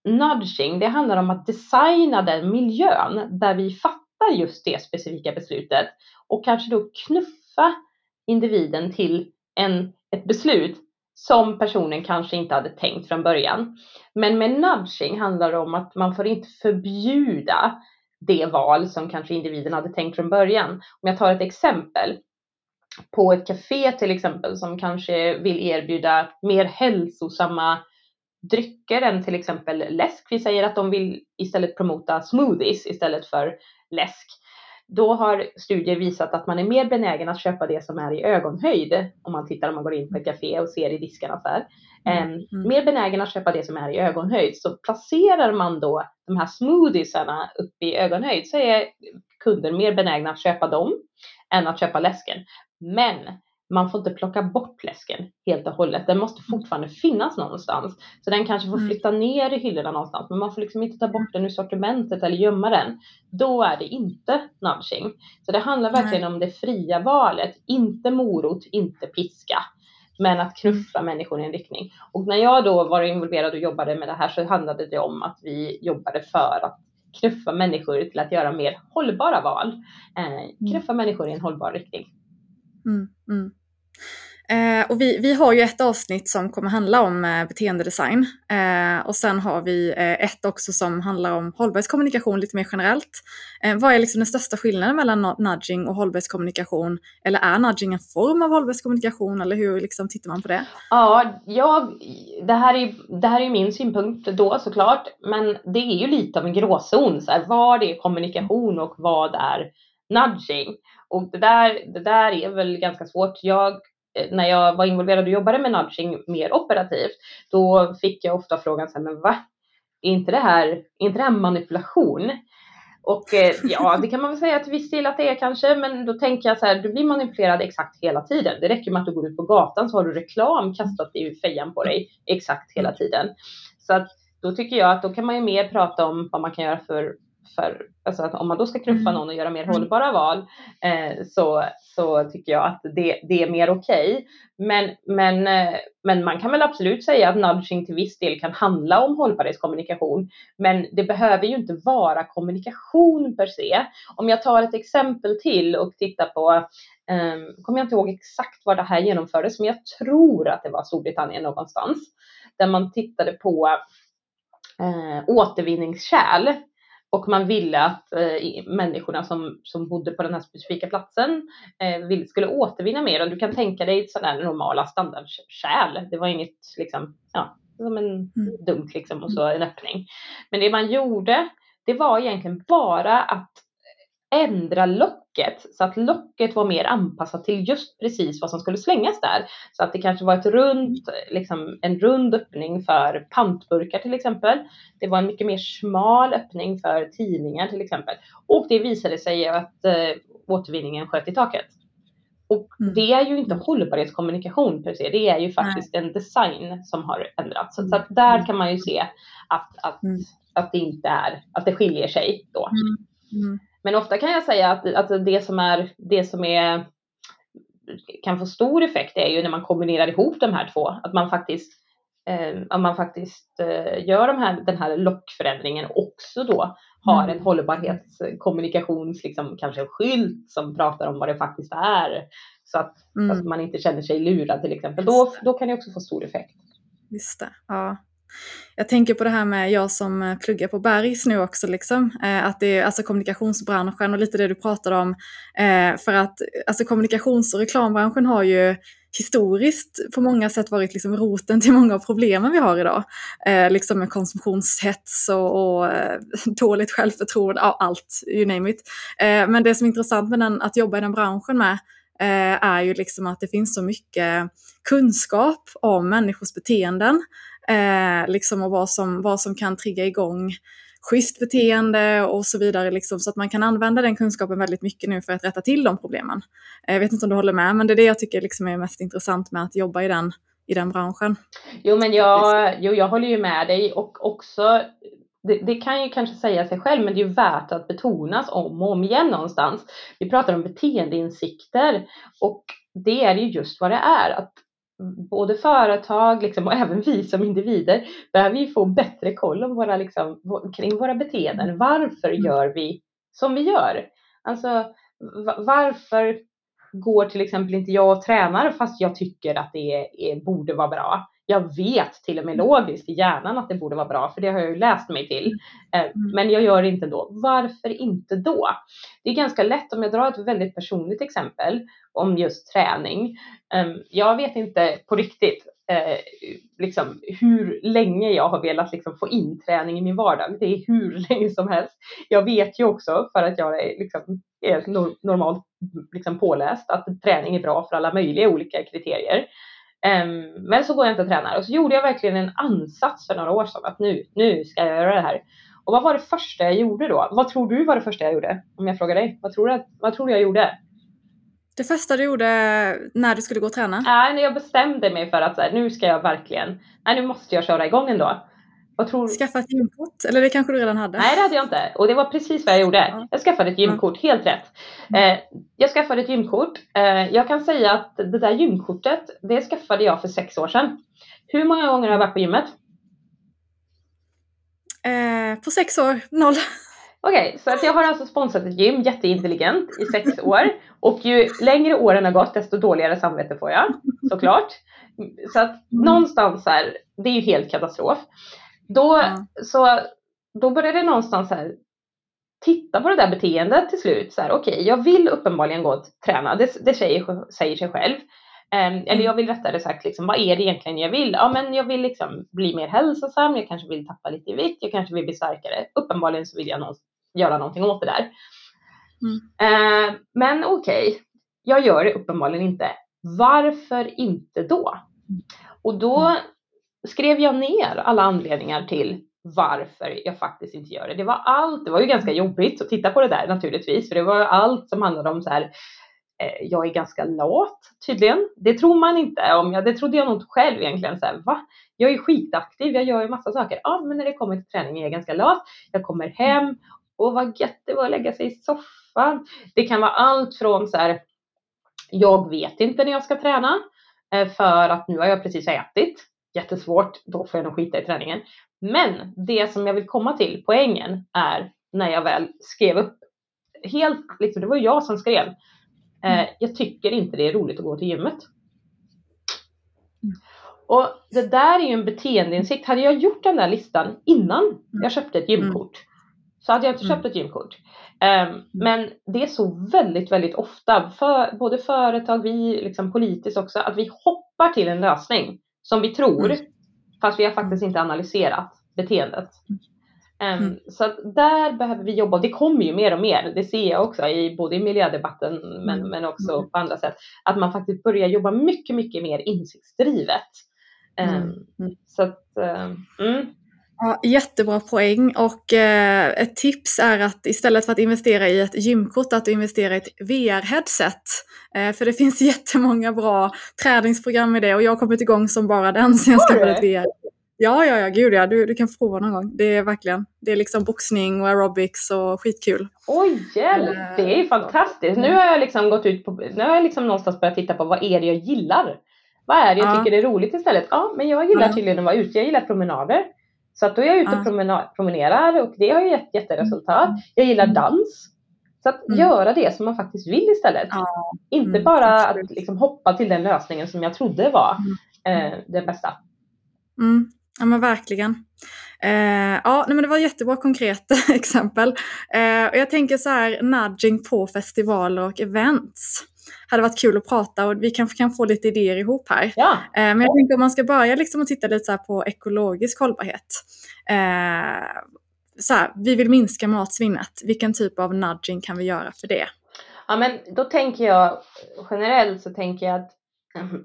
nudging, det handlar om att designa den miljön där vi fattar just det specifika beslutet och kanske då knuffa individen till en, ett beslut som personen kanske inte hade tänkt från början. Men med nudging handlar det om att man får inte förbjuda det val som kanske individen hade tänkt från början. Om jag tar ett exempel. På ett café till exempel som kanske vill erbjuda mer hälsosamma drycker än till exempel läsk. Vi säger att de vill istället promota smoothies istället för läsk då har studier visat att man är mer benägen att köpa det som är i ögonhöjd. Om man tittar om man går in på ett café och ser i diskarna så här. Mm. Mm. Mer benägen att köpa det som är i ögonhöjd. Så placerar man då de här smoothiesarna uppe i ögonhöjd så är kunder mer benägna att köpa dem än att köpa läsken. Men man får inte plocka bort läsken helt och hållet. Den måste fortfarande finnas någonstans. Så den kanske får mm. flytta ner i hyllorna någonstans. Men man får liksom inte ta bort den ur sortimentet eller gömma den. Då är det inte nudging. Så det handlar verkligen om det fria valet. Inte morot, inte piska. Men att knuffa människor i en riktning. Och när jag då var involverad och jobbade med det här så handlade det om att vi jobbade för att knuffa människor till att göra mer hållbara val. Eh, mm. knuffa människor i en hållbar riktning.
Mm, mm. Eh, och vi, vi har ju ett avsnitt som kommer handla om eh, beteendedesign. Eh, och sen har vi eh, ett också som handlar om hållbarhetskommunikation lite mer generellt. Eh, vad är liksom den största skillnaden mellan nudging och hållbarhetskommunikation? Eller är nudging en form av hållbarhetskommunikation eller hur liksom tittar man på det?
Ja, jag, det, här är, det här är min synpunkt då såklart. Men det är ju lite av en gråzon. Så här, vad är kommunikation och vad är nudging? Och det där, det där är väl ganska svårt. Jag, Eh, när jag var involverad och jobbade med nudging mer operativt, då fick jag ofta frågan så här, men va? Är inte det här, är inte det här manipulation? Och eh, ja, det kan man väl säga till viss del att det är kanske, men då tänker jag så här, du blir manipulerad exakt hela tiden. Det räcker med att du går ut på gatan så har du reklam kastat i fejan på dig exakt hela tiden. Så att då tycker jag att då kan man ju mer prata om vad man kan göra för för alltså att om man då ska knuffa mm. någon och göra mer mm. hållbara val eh, så, så tycker jag att det, det är mer okej. Okay. Men, men, eh, men man kan väl absolut säga att nudging till viss del kan handla om hållbarhetskommunikation. Men det behöver ju inte vara kommunikation per se. Om jag tar ett exempel till och tittar på eh, kommer jag inte ihåg exakt var det här genomfördes, men jag tror att det var Storbritannien någonstans där man tittade på eh, återvinningskärl och man ville att eh, människorna som, som bodde på den här specifika platsen eh, vill, skulle återvinna mer. Och du kan tänka dig sådana normala standardkärl. Det var inget liksom, ja, som en mm. dunk liksom och så en öppning. Men det man gjorde, det var egentligen bara att ändra locket så att locket var mer anpassat till just precis vad som skulle slängas där. Så att det kanske var ett runt, liksom en rund öppning för pantburkar till exempel. Det var en mycket mer smal öppning för tidningar till exempel. Och det visade sig att eh, återvinningen sköt i taket. Och mm. det är ju inte hållbarhetskommunikation per se, det är ju faktiskt Nej. en design som har ändrats. Så, så att där mm. kan man ju se att, att, mm. att det inte är, att det skiljer sig då. Mm. Mm. Men ofta kan jag säga att, att det som är, det som är kan få stor effekt är ju när man kombinerar ihop de här två. Att man faktiskt, eh, att man faktiskt eh, gör de här, den här lockförändringen också då har mm. en hållbarhetskommunikations, liksom, kanske en skylt som pratar om vad det faktiskt är. Så att, mm. så att man inte känner sig lurad till exempel. Då, då kan det också få stor effekt.
Just det, ja. Jag tänker på det här med jag som eh, pluggar på Bergs nu också, liksom, eh, att det är alltså kommunikationsbranschen och lite det du pratade om. Eh, för att alltså kommunikations och reklambranschen har ju historiskt på många sätt varit liksom roten till många av problemen vi har idag. Eh, liksom med konsumtionshets och, och dåligt självförtroende, ja, allt, you name it. Eh, men det som är intressant med den, att jobba i den branschen med är ju liksom att det finns så mycket kunskap om människors beteenden eh, liksom, och vad som, vad som kan trigga igång schysst beteende och så vidare. Liksom, så att man kan använda den kunskapen väldigt mycket nu för att rätta till de problemen. Eh, jag vet inte om du håller med, men det är det jag tycker liksom är mest intressant med att jobba i den, i den branschen.
Jo, men jag, jo, jag håller ju med dig och också det, det, kan ju kanske säga sig själv, men det är ju värt att betonas om och om igen någonstans. Vi pratar om beteendeinsikter och det är ju just vad det är. Att både företag liksom, och även vi som individer behöver ju få bättre koll om våra, liksom, kring våra beteenden. Varför mm. gör vi som vi gör? Alltså varför går till exempel inte jag och tränar fast jag tycker att det är, är, borde vara bra? Jag vet till och med logiskt i hjärnan att det borde vara bra, för det har jag ju läst mig till. Eh, mm. Men jag gör det inte då. Varför inte då? Det är ganska lätt om jag drar ett väldigt personligt exempel om just träning. Ehm, jag vet inte på riktigt eh, liksom, hur länge jag har velat liksom, få in träning i min vardag. Det är hur länge som helst. Jag vet ju också för att jag är, liksom, är normalt liksom, påläst att träning är bra för alla möjliga olika kriterier. Um, men så går jag inte och tränar och så gjorde jag verkligen en ansats för några år sedan att nu, nu ska jag göra det här. Och vad var det första jag gjorde då? Vad tror du var det första jag gjorde? Om jag frågar dig. Vad tror du, vad tror du jag gjorde?
Det första du gjorde när du skulle gå och träna?
Nej, när jag bestämde mig för att så här, nu ska jag verkgen, nej nu måste jag köra igång ändå.
Vad tror... Skaffa ett gymkort? Eller det kanske du redan hade?
Nej, det hade jag inte. Och det var precis vad jag gjorde. Ja. Jag skaffade ett gymkort, helt rätt. Eh, jag skaffade ett gymkort. Eh, jag kan säga att det där gymkortet, det skaffade jag för sex år sedan. Hur många gånger har jag varit på gymmet?
Eh, på sex år, noll.
Okej, okay, så att jag har alltså sponsrat ett gym, jätteintelligent, i sex år. Och ju längre åren har gått, desto dåligare samvete får jag, såklart. Så att mm. någonstans här, det är ju helt katastrof. Då, ja. så, då började det någonstans här, titta på det där beteendet till slut. Okej, okay, jag vill uppenbarligen gå och träna, det, det säger, säger sig själv. Um, eller jag vill rättare sagt, liksom, vad är det egentligen jag vill? Ja, men jag vill liksom bli mer hälsosam, jag kanske vill tappa lite vikt, jag kanske vill bli starkare. Uppenbarligen så vill jag någon, göra någonting åt det där. Mm. Uh, men okej, okay, jag gör det uppenbarligen inte. Varför inte då? Och då mm skrev jag ner alla anledningar till varför jag faktiskt inte gör det. Det var allt, det var ju ganska jobbigt att titta på det där naturligtvis, för det var allt som handlade om så här, eh, jag är ganska lat tydligen. Det tror man inte om jag, det trodde jag nog inte själv egentligen. Så här, va? Jag är skitaktiv, jag gör ju massa saker. Ja, men när det kommer till träning är jag ganska lat. Jag kommer hem och vad gött det var att lägga sig i soffan. Det kan vara allt från så här, jag vet inte när jag ska träna eh, för att nu har jag precis ätit jättesvårt, då får jag nog skita i träningen. Men det som jag vill komma till, poängen, är när jag väl skrev upp, helt, liksom, det var jag som skrev, eh, mm. jag tycker inte det är roligt att gå till gymmet. Mm. Och det där är ju en beteendeinsikt. Hade jag gjort den där listan innan mm. jag köpte ett gymkort, så hade jag inte köpt ett gymkort. Um, men det är så väldigt, väldigt ofta, för både företag, vi liksom politiskt också, att vi hoppar till en lösning som vi tror, mm. fast vi har faktiskt inte analyserat beteendet. Mm. Så att där behöver vi jobba, och det kommer ju mer och mer, det ser jag också i både i miljödebatten men, mm. men också mm. på andra sätt, att man faktiskt börjar jobba mycket, mycket mer insiktsdrivet. Um, så att, um,
Ja, jättebra poäng och eh, ett tips är att istället för att investera i ett gymkort att investera i ett VR-headset. Eh, för det finns jättemånga bra träningsprogram i det och jag har kommit igång som bara den så jag ska ett VR. Ja, ja, ja, gud ja, du, du kan få prova någon gång. Det är verkligen, det är liksom boxning och aerobics och skitkul.
Oj, hjälp! Eh, det är fantastiskt. Nu har jag liksom gått ut på, nu har jag liksom någonstans börjat titta på vad är det jag gillar? Vad är det jag ja. tycker är roligt istället? Ja, men jag gillar tydligen att vara ute, jag gillar promenader. Så att då är jag ute och promenerar och det har ju gett jätteresultat. Mm. Jag gillar dans. Så att mm. göra det som man faktiskt vill istället. Ja. Inte mm, bara absolut. att liksom hoppa till den lösningen som jag trodde var mm. eh, det bästa.
Mm. Ja men verkligen. Eh, ja, nej, men det var jättebra konkreta exempel. Eh, och jag tänker så här, nudging på festivaler och events hade varit kul att prata och vi kanske kan få lite idéer ihop här.
Ja.
Eh, men jag tänker om man ska börja liksom att titta lite så på ekologisk hållbarhet. Eh, så här, vi vill minska matsvinnet. Vilken typ av nudging kan vi göra för det?
Ja, men då tänker jag generellt så tänker jag att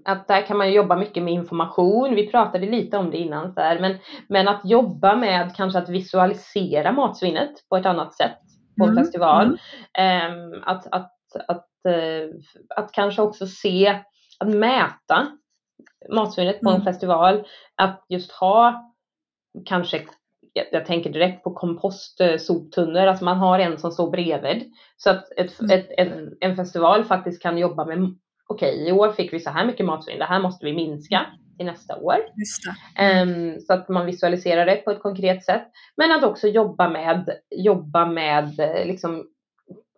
att där kan man jobba mycket med information. Vi pratade lite om det innan, så här, men, men att jobba med kanske att visualisera matsvinnet på ett annat sätt på mm. festival. Mm. Um, att, att, att att kanske också se, att mäta matsvinnet på en mm. festival. Att just ha kanske jag tänker direkt på kompostsoptunnor, alltså man har en som står bredvid. Så att ett, mm. ett, en, en, festival faktiskt kan jobba med, okej okay, i år fick vi så här mycket matsvinn, det här måste vi minska till nästa år. Um, så att man visualiserar det på ett konkret sätt. Men att också jobba med, jobba med eh, liksom,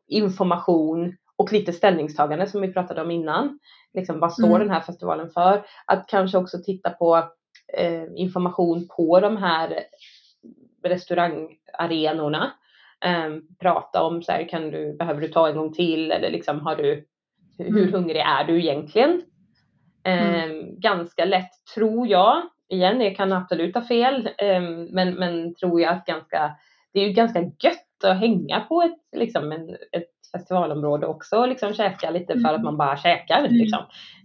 information och lite ställningstagande som vi pratade om innan. Liksom, vad står mm. den här festivalen för? Att kanske också titta på eh, information på de här restaurangarenorna. Eh, prata om så här, kan du, behöver du ta en gång till eller liksom har du, hur mm. hungrig är du egentligen? Eh, mm. Ganska lätt tror jag, igen jag kan absolut ha fel, eh, men, men tror jag att ganska, det är ju ganska gött att hänga på ett, liksom en, ett festivalområde också och liksom käka lite för att mm. man bara käkar. Mm. Liksom.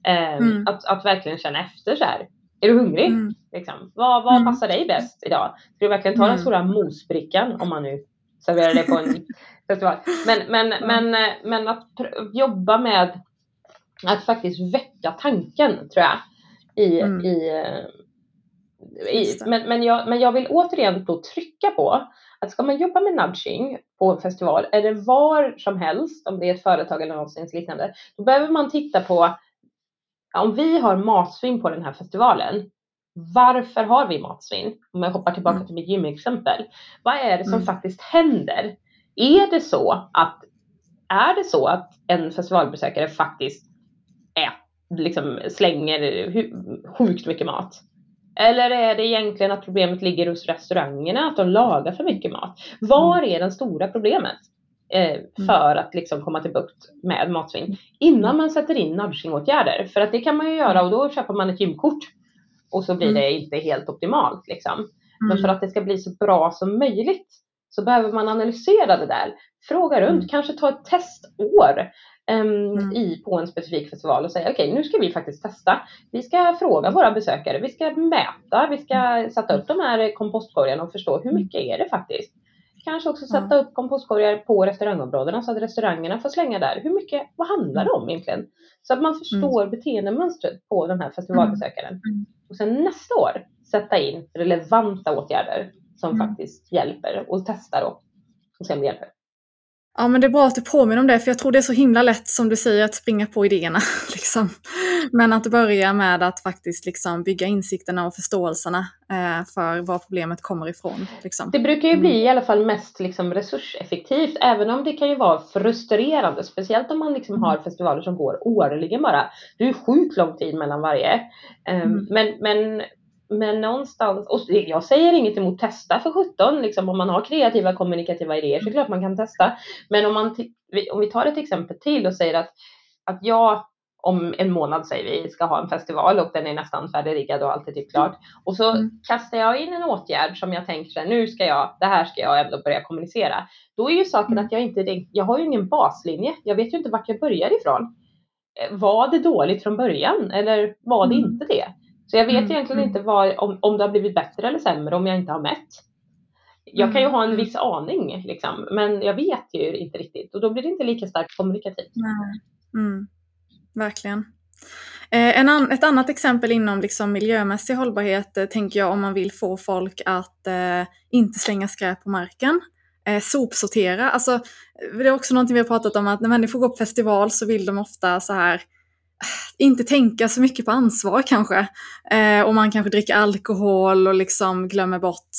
Eh, mm. att, att verkligen känna efter så här. Är du hungrig? Mm. Liksom. Vad, vad passar dig bäst idag? Ska du verkligen ta den stora mosbrickan om man nu serverar det på en festival? Men, men, men, eh, men att jobba med att faktiskt väcka tanken tror jag. I, mm. i, eh, i, men, men, jag, men jag vill återigen då trycka på att ska man jobba med nudging på en festival, eller var som helst, om det är ett företag eller något liknande, då behöver man titta på om vi har matsvinn på den här festivalen, varför har vi matsvinn? Om jag hoppar tillbaka mm. till mitt gymexempel. Vad är det som mm. faktiskt händer? Är det så att är det så att en festivalbesökare faktiskt är, liksom slänger sjukt mycket mat? Eller är det egentligen att problemet ligger hos restaurangerna, att de lagar för mycket mat? Var mm. är det stora problemet? Eh, mm. för att liksom komma till bukt med matsvinn innan man sätter in nudgingåtgärder. För att det kan man ju göra och då köper man ett gymkort och så blir mm. det inte helt optimalt. Liksom. Men för att det ska bli så bra som möjligt så behöver man analysera det där. Fråga runt, kanske ta ett testår mm. i, på en specifik festival och säga okej, okay, nu ska vi faktiskt testa. Vi ska fråga våra besökare, vi ska mäta, vi ska mm. sätta upp de här kompostkorgarna och förstå hur mycket är det faktiskt. Kanske också sätta upp kompostkorgar på restaurangområdena så att restaurangerna får slänga där. Hur mycket, vad handlar det om egentligen? Så att man förstår mm. beteendemönstret på den här festivalbesökaren. Mm. Och sen nästa år sätta in relevanta åtgärder som mm. faktiskt hjälper och testa då och se om det hjälper.
Ja men det är bra att du påminner om det, för jag tror det är så himla lätt som du säger att springa på idéerna. Liksom. Men att börja med att faktiskt liksom bygga insikterna och förståelserna eh, för var problemet kommer ifrån. Liksom.
Det brukar ju bli mm. i alla fall mest liksom, resurseffektivt, även om det kan ju vara frustrerande, speciellt om man liksom mm. har festivaler som går årligen bara. Det är ju sjukt lång tid mellan varje. Um, mm. men, men men någonstans, och jag säger inget emot testa för 17, liksom om man har kreativa kommunikativa idéer så är klart man kan testa. Men om, man om vi tar ett exempel till och säger att, att jag om en månad säger vi ska ha en festival och den är nästan färdigriggad och allt är typ klart. Och så mm. kastar jag in en åtgärd som jag tänker så här, nu ska jag, det här ska jag ändå börja kommunicera. Då är ju saken mm. att jag inte, jag har ju ingen baslinje. Jag vet ju inte vart jag börjar ifrån. Eh, var det dåligt från början eller var det mm. inte det? Så jag vet mm. egentligen inte vad, om, om det har blivit bättre eller sämre om jag inte har mätt. Jag kan ju ha en viss aning liksom, men jag vet ju inte riktigt och då blir det inte lika starkt kommunikativt.
Mm verkligen. Eh, en an, ett annat exempel inom liksom miljömässig hållbarhet eh, tänker jag om man vill få folk att eh, inte slänga skräp på marken. Eh, sopsortera, alltså det är också någonting vi har pratat om att när människor går på festival så vill de ofta så här inte tänka så mycket på ansvar kanske. Eh, och man kanske dricker alkohol och liksom glömmer bort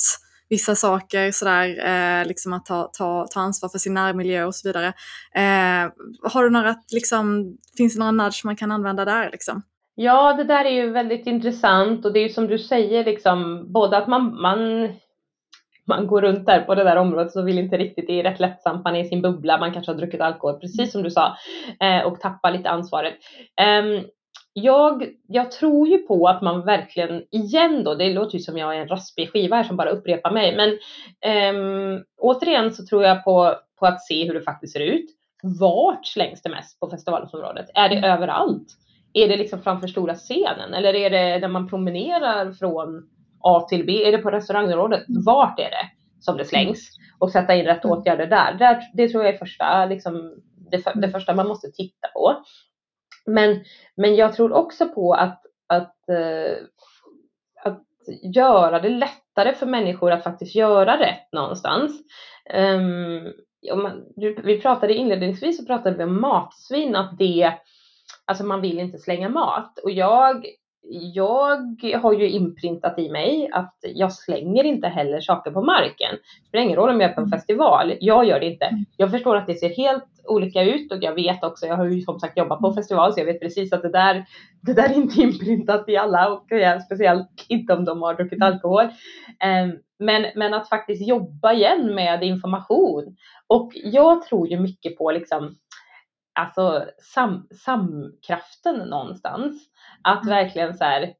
vissa saker, sådär, eh, liksom att ta, ta, ta ansvar för sin närmiljö och så vidare. Eh, har du några, liksom, finns det några nudge man kan använda där? Liksom?
Ja, det där är ju väldigt intressant och det är ju som du säger, liksom, både att man, man man går runt där på det där området så vill inte riktigt, det är rätt lättsamt, man är i sin bubbla, man kanske har druckit alkohol, precis som du sa, eh, och tappar lite ansvaret. Um, jag, jag tror ju på att man verkligen, igen då, det låter ju som jag är en raspig skiva här som bara upprepar mig, men um, återigen så tror jag på, på att se hur det faktiskt ser ut. Vart slängs det mest på festivalområdet? Är det mm. överallt? Är det liksom framför stora scenen eller är det när man promenerar från A till B? Är det på restaurangområdet? Mm. Vart är det som det slängs? Och sätta in rätt mm. åtgärder där. där det tror jag är första, liksom, det, det första man måste titta på. Men, men jag tror också på att, att, uh, att göra det lättare för människor att faktiskt göra rätt någonstans. Um, man, vi pratade inledningsvis så pratade vi om matsvinn, att det, alltså man vill inte slänga mat. Och jag jag har ju inprintat i mig att jag slänger inte heller saker på marken. Det spelar ingen roll om jag är på en mm. festival, jag gör det inte. Mm. Jag förstår att det ser helt olika ut och jag vet också, jag har ju som sagt jobbat på mm. festival så jag vet precis att det där, det där är inte inprintat i alla och speciellt inte om de har druckit alkohol. Ehm, men, men att faktiskt jobba igen med information. Och jag tror ju mycket på liksom alltså sam, samkraften någonstans. Att mm. verkligen så här,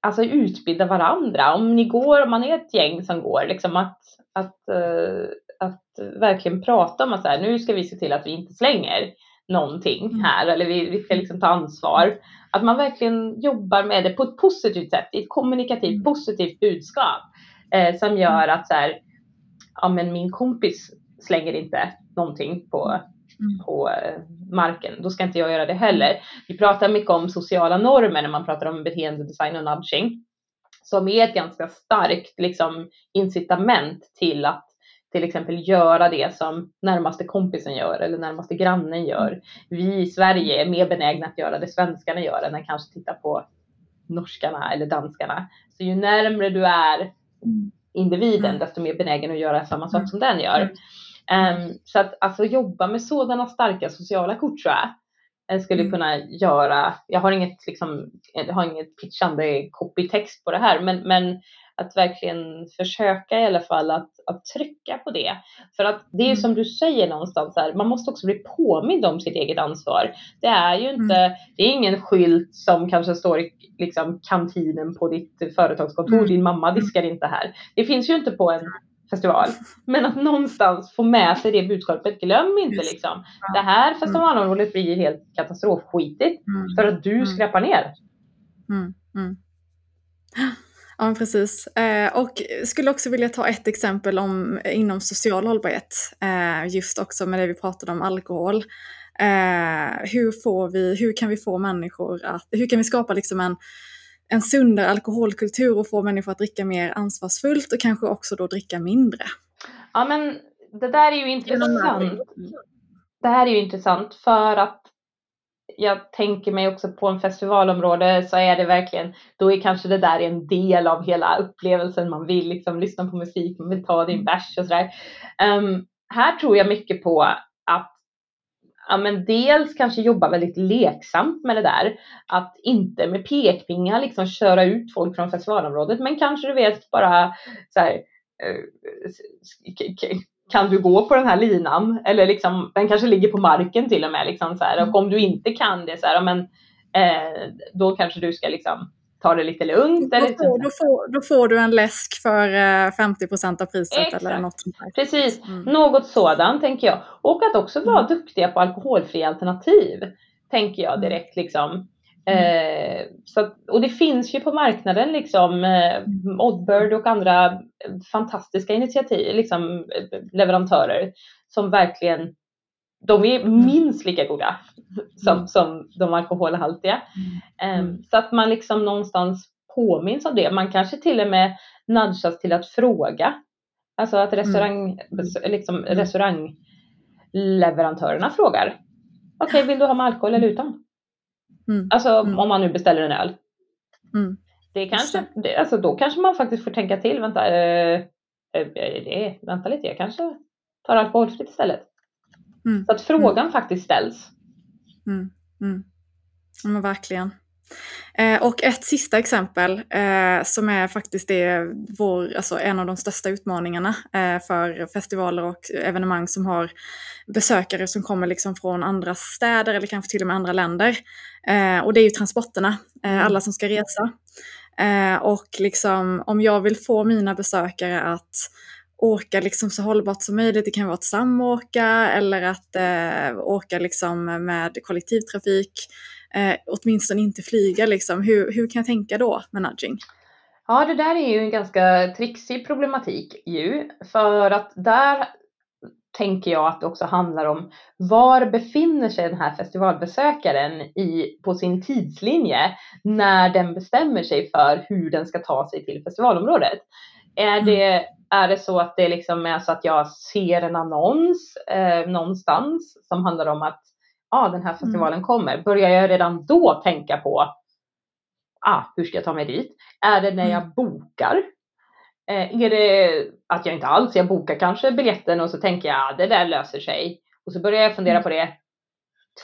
alltså utbilda varandra. Om ni går, om man är ett gäng som går, liksom att, att, uh, att verkligen prata om att så här, nu ska vi se till att vi inte slänger någonting mm. här eller vi, vi ska liksom ta ansvar. Att man verkligen jobbar med det på ett positivt sätt, ett kommunikativt mm. positivt budskap eh, som gör att så här, ja men min kompis slänger inte någonting på. På eh, marken. Då ska inte jag göra det heller. Vi pratar mycket om sociala normer när man pratar om beteendedesign och nudging som är ett ganska starkt liksom, incitament till att till exempel göra det som närmaste kompisen gör eller närmaste grannen gör. Vi i Sverige är mer benägna att göra det svenskarna gör än att kanske titta på norskarna eller danskarna. Så ju närmre du är mm. individen, mm. desto mer benägen att göra samma sak som den gör. Um, så att alltså jobba med sådana starka sociala kort tror jag eh, skulle mm. kunna göra. Jag har inget, liksom, jag har inget pitchande copytext på det här, men, men att verkligen försöka i alla fall att, att trycka på det. För att det är mm. som du säger någonstans här, man måste också bli påmind om sitt eget ansvar. Det är ju inte, mm. det är ingen skylt som kanske står i liksom, kantinen på ditt företagskontor, mm. din mamma diskar inte här. Det finns ju inte på en festival. Men att någonstans få med sig det budskapet. Glöm inte liksom. Det här mm. festivalområdet blir helt katastrofskitigt mm. för att du mm. skräpar ner.
Mm. Mm. Ja, precis. Eh, och skulle också vilja ta ett exempel om, inom social hållbarhet, eh, just också med det vi pratade om alkohol. Eh, hur, får vi, hur kan vi få människor att, hur kan vi skapa liksom en en sundare alkoholkultur och få människor att dricka mer ansvarsfullt och kanske också då dricka mindre.
Ja men det där är ju intressant. Det här är ju intressant för att jag tänker mig också på en festivalområde så är det verkligen, då är kanske det där en del av hela upplevelsen. Man vill liksom lyssna på musik, man vill ta din bärs och sådär. Um, här tror jag mycket på ja, men dels kanske jobba väldigt leksamt med det där. Att inte med pekpingar liksom köra ut folk från festivalområdet, men kanske du vet bara så här, eh, kan du gå på den här linan? Eller liksom, den kanske ligger på marken till och med. Liksom så här. Och om du inte kan det, så här, men, eh, då kanske du ska liksom ta det lite lugnt.
Då, får, då, får, då får du en läsk för 50 eh, av priset
Exakt.
eller något sånt där.
Precis, mm. något sådant tänker jag. Och att också vara mm. duktiga på alkoholfria alternativ. Tänker jag mm. direkt liksom. Mm. Eh, så att, och det finns ju på marknaden liksom eh. Oddbird och andra fantastiska initiativ, liksom leverantörer som verkligen de är mm. minst lika goda som, mm. som de alkoholhaltiga. Mm. Um, så att man liksom någonstans påminns om det. Man kanske till och med nudgas till att fråga. Alltså att restaurang, mm. liksom, restaurangleverantörerna frågar. Okej, okay, vill du ha med alkohol eller utan? Mm. Alltså om man nu beställer en öl. Mm. Det kanske, det, alltså då kanske man faktiskt får tänka till. Vänta, äh, äh, vänta lite, jag kanske tar alkoholfritt istället. Mm. Så att frågan mm. faktiskt ställs.
Mm. Mm. Ja, men verkligen. Eh, och ett sista exempel eh, som är faktiskt det vår, alltså en av de största utmaningarna eh, för festivaler och evenemang som har besökare som kommer liksom från andra städer eller kanske till och med andra länder. Eh, och det är ju transporterna, eh, mm. alla som ska resa. Eh, och liksom om jag vill få mina besökare att åka liksom så hållbart som möjligt. Det kan vara att samåka eller att eh, åka liksom med kollektivtrafik. Eh, åtminstone inte flyga. Liksom. Hur, hur kan jag tänka då med nudging?
Ja, det där är ju en ganska trixig problematik ju. För att där tänker jag att det också handlar om var befinner sig den här festivalbesökaren i, på sin tidslinje när den bestämmer sig för hur den ska ta sig till festivalområdet. Är mm. det är det så att det liksom är så att jag ser en annons eh, någonstans som handlar om att ah, den här festivalen mm. kommer, börjar jag redan då tänka på ah, hur ska jag ta mig dit? Är det när jag mm. bokar? Eh, är det att jag inte alls, jag bokar kanske biljetten och så tänker jag ah, det där löser sig och så börjar jag fundera mm. på det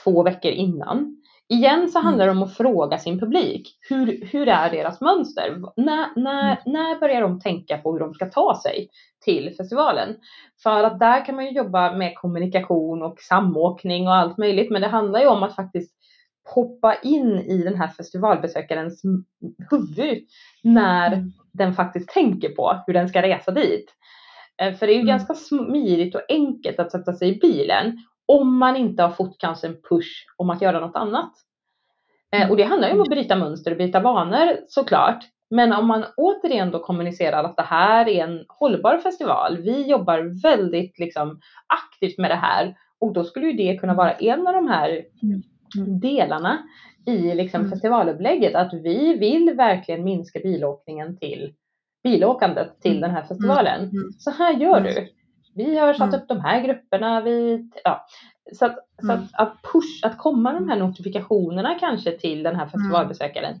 två veckor innan. Igen så handlar det om att fråga sin publik. Hur, hur är deras mönster? När, när, mm. när börjar de tänka på hur de ska ta sig till festivalen? För att där kan man ju jobba med kommunikation och samåkning och allt möjligt. Men det handlar ju om att faktiskt hoppa in i den här festivalbesökarens huvud när mm. den faktiskt tänker på hur den ska resa dit. Eh, för det är ju mm. ganska smidigt och enkelt att sätta sig i bilen om man inte har fått kanske en push om att göra något annat. Eh, och det handlar ju om att bryta mönster och byta vanor såklart. Men om man återigen då kommunicerar att det här är en hållbar festival. Vi jobbar väldigt liksom, aktivt med det här och då skulle ju det kunna vara en av de här delarna i liksom, mm. festivalupplägget. Att vi vill verkligen minska bilåkningen till bilåkandet till den här festivalen. Mm. Så här gör du. Vi har satt mm. upp de här grupperna. Vi, ja. Så, att, så att, mm. att, push, att komma de här notifikationerna kanske till den här mm. festivalbesökaren.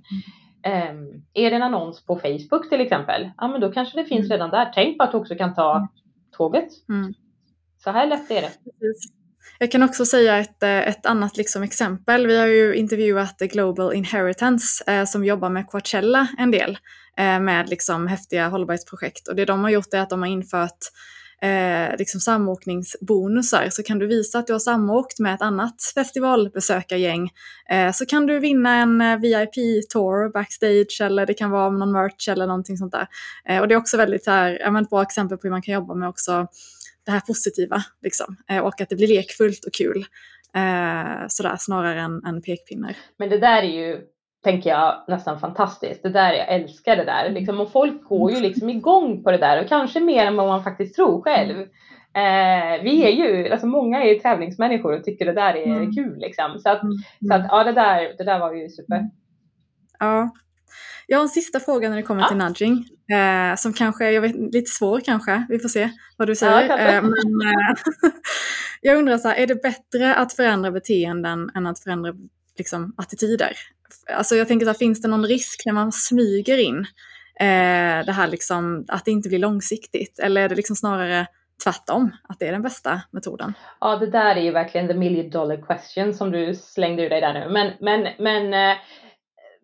Um, är det en annons på Facebook till exempel, ja men då kanske det finns redan där. Tänk på att du också kan ta tåget. Så här lätt är det.
Jag kan också säga ett, eh, ett annat liksom exempel. Vi har ju intervjuat Global Inheritance eh, som jobbar med Coachella en del eh, med liksom häftiga hållbarhetsprojekt. Och det de har gjort är att de har infört eh, liksom samåkningsbonusar så kan du visa att du har samåkt med ett annat festivalbesökargäng eh, så kan du vinna en eh, VIP-tour backstage eller det kan vara någon merch eller någonting sånt där. Eh, och det är också väldigt här, ett bra exempel på hur man kan jobba med också det här positiva liksom, eh, och att det blir lekfullt och kul. Eh, sådär, snarare än, än pekpinnar.
Men det där är ju tänker jag nästan fantastiskt. Det där, jag älskar det där. Liksom, och folk går ju liksom igång på det där och kanske mer än vad man faktiskt tror själv. Eh, vi är ju, alltså många är ju tävlingsmänniskor och tycker det där är mm. kul liksom. Så att, mm. så att ja, det där, det där var ju super.
Ja. Jag har en sista fråga när det kommer ja. till nudging. Eh, som kanske, jag vet, lite svår kanske. Vi får se vad du säger. Ja, eh, men, eh, jag undrar så här, är det bättre att förändra beteenden än att förändra liksom, attityder? Alltså jag tänker så här, finns det någon risk när man smyger in eh, det här liksom, att det inte blir långsiktigt? Eller är det liksom snarare tvärtom, att det är den bästa metoden?
Ja, det där är ju verkligen the million dollar question som du slängde ur dig där nu. Men, men, men eh,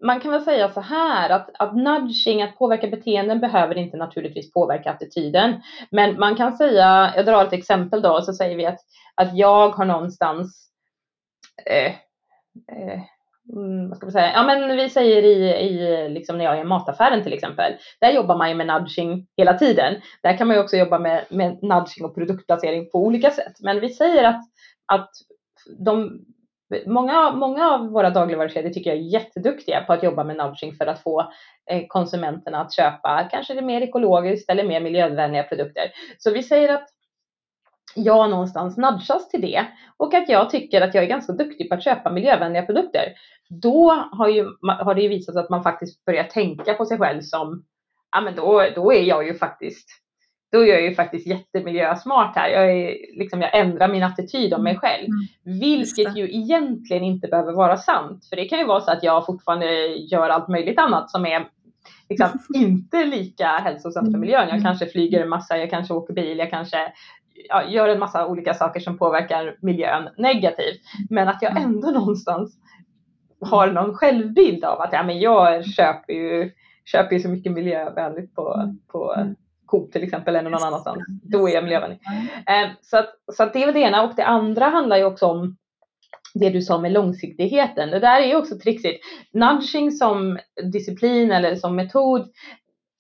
man kan väl säga så här att, att nudging, att påverka beteenden behöver inte naturligtvis påverka attityden. Men man kan säga, jag drar ett exempel då, så säger vi att, att jag har någonstans eh, eh, Mm, vad ska man säga? Ja, men vi säger i, i liksom när jag är i mataffären till exempel. Där jobbar man ju med nudging hela tiden. Där kan man ju också jobba med, med nudging och produktplacering på olika sätt. Men vi säger att, att de, många, många av våra dagligvarukedjor tycker jag är jätteduktiga på att jobba med nudging för att få eh, konsumenterna att köpa kanske det mer ekologiskt eller mer miljövänliga produkter. Så vi säger att jag någonstans nudgas till det och att jag tycker att jag är ganska duktig på att köpa miljövänliga produkter. Då har, ju, har det ju visat sig att man faktiskt börjar tänka på sig själv som, ja men då, då är jag ju faktiskt, då är jag ju faktiskt jättemiljösmart här. Jag, är, liksom, jag ändrar min attityd om mig själv. Mm. Vilket ju egentligen inte behöver vara sant. För det kan ju vara så att jag fortfarande gör allt möjligt annat som är liksom, inte lika hälsosamt för miljön. Jag mm. kanske flyger en massa, jag kanske åker bil, jag kanske ja, gör en massa olika saker som påverkar miljön negativt. Men att jag mm. ändå någonstans har någon självbild av att ja, men jag köper ju, köper ju så mycket miljövänligt på, mm. på. Coop till exempel eller någon annanstans. Då är jag miljövänlig. Eh, så, att, så att det är väl det ena och det andra handlar ju också om det du sa med långsiktigheten. Det där är ju också trixigt. Nudging som disciplin eller som metod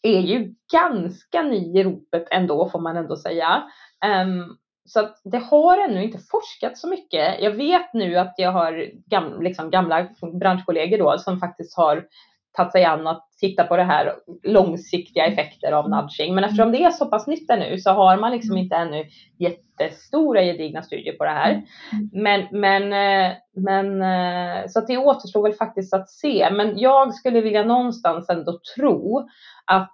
är ju ganska ny i ropet ändå får man ändå säga. Um, så att det har ännu inte forskats så mycket. Jag vet nu att jag har gam, liksom gamla branschkollegor då som faktiskt har tagit sig an att titta på det här långsiktiga effekter av nudging. Men eftersom det är så pass nytt nu så har man liksom inte ännu jättestora gedigna studier på det här. Men, men, eh, men eh, så att det återstår väl faktiskt att se. Men jag skulle vilja någonstans ändå tro att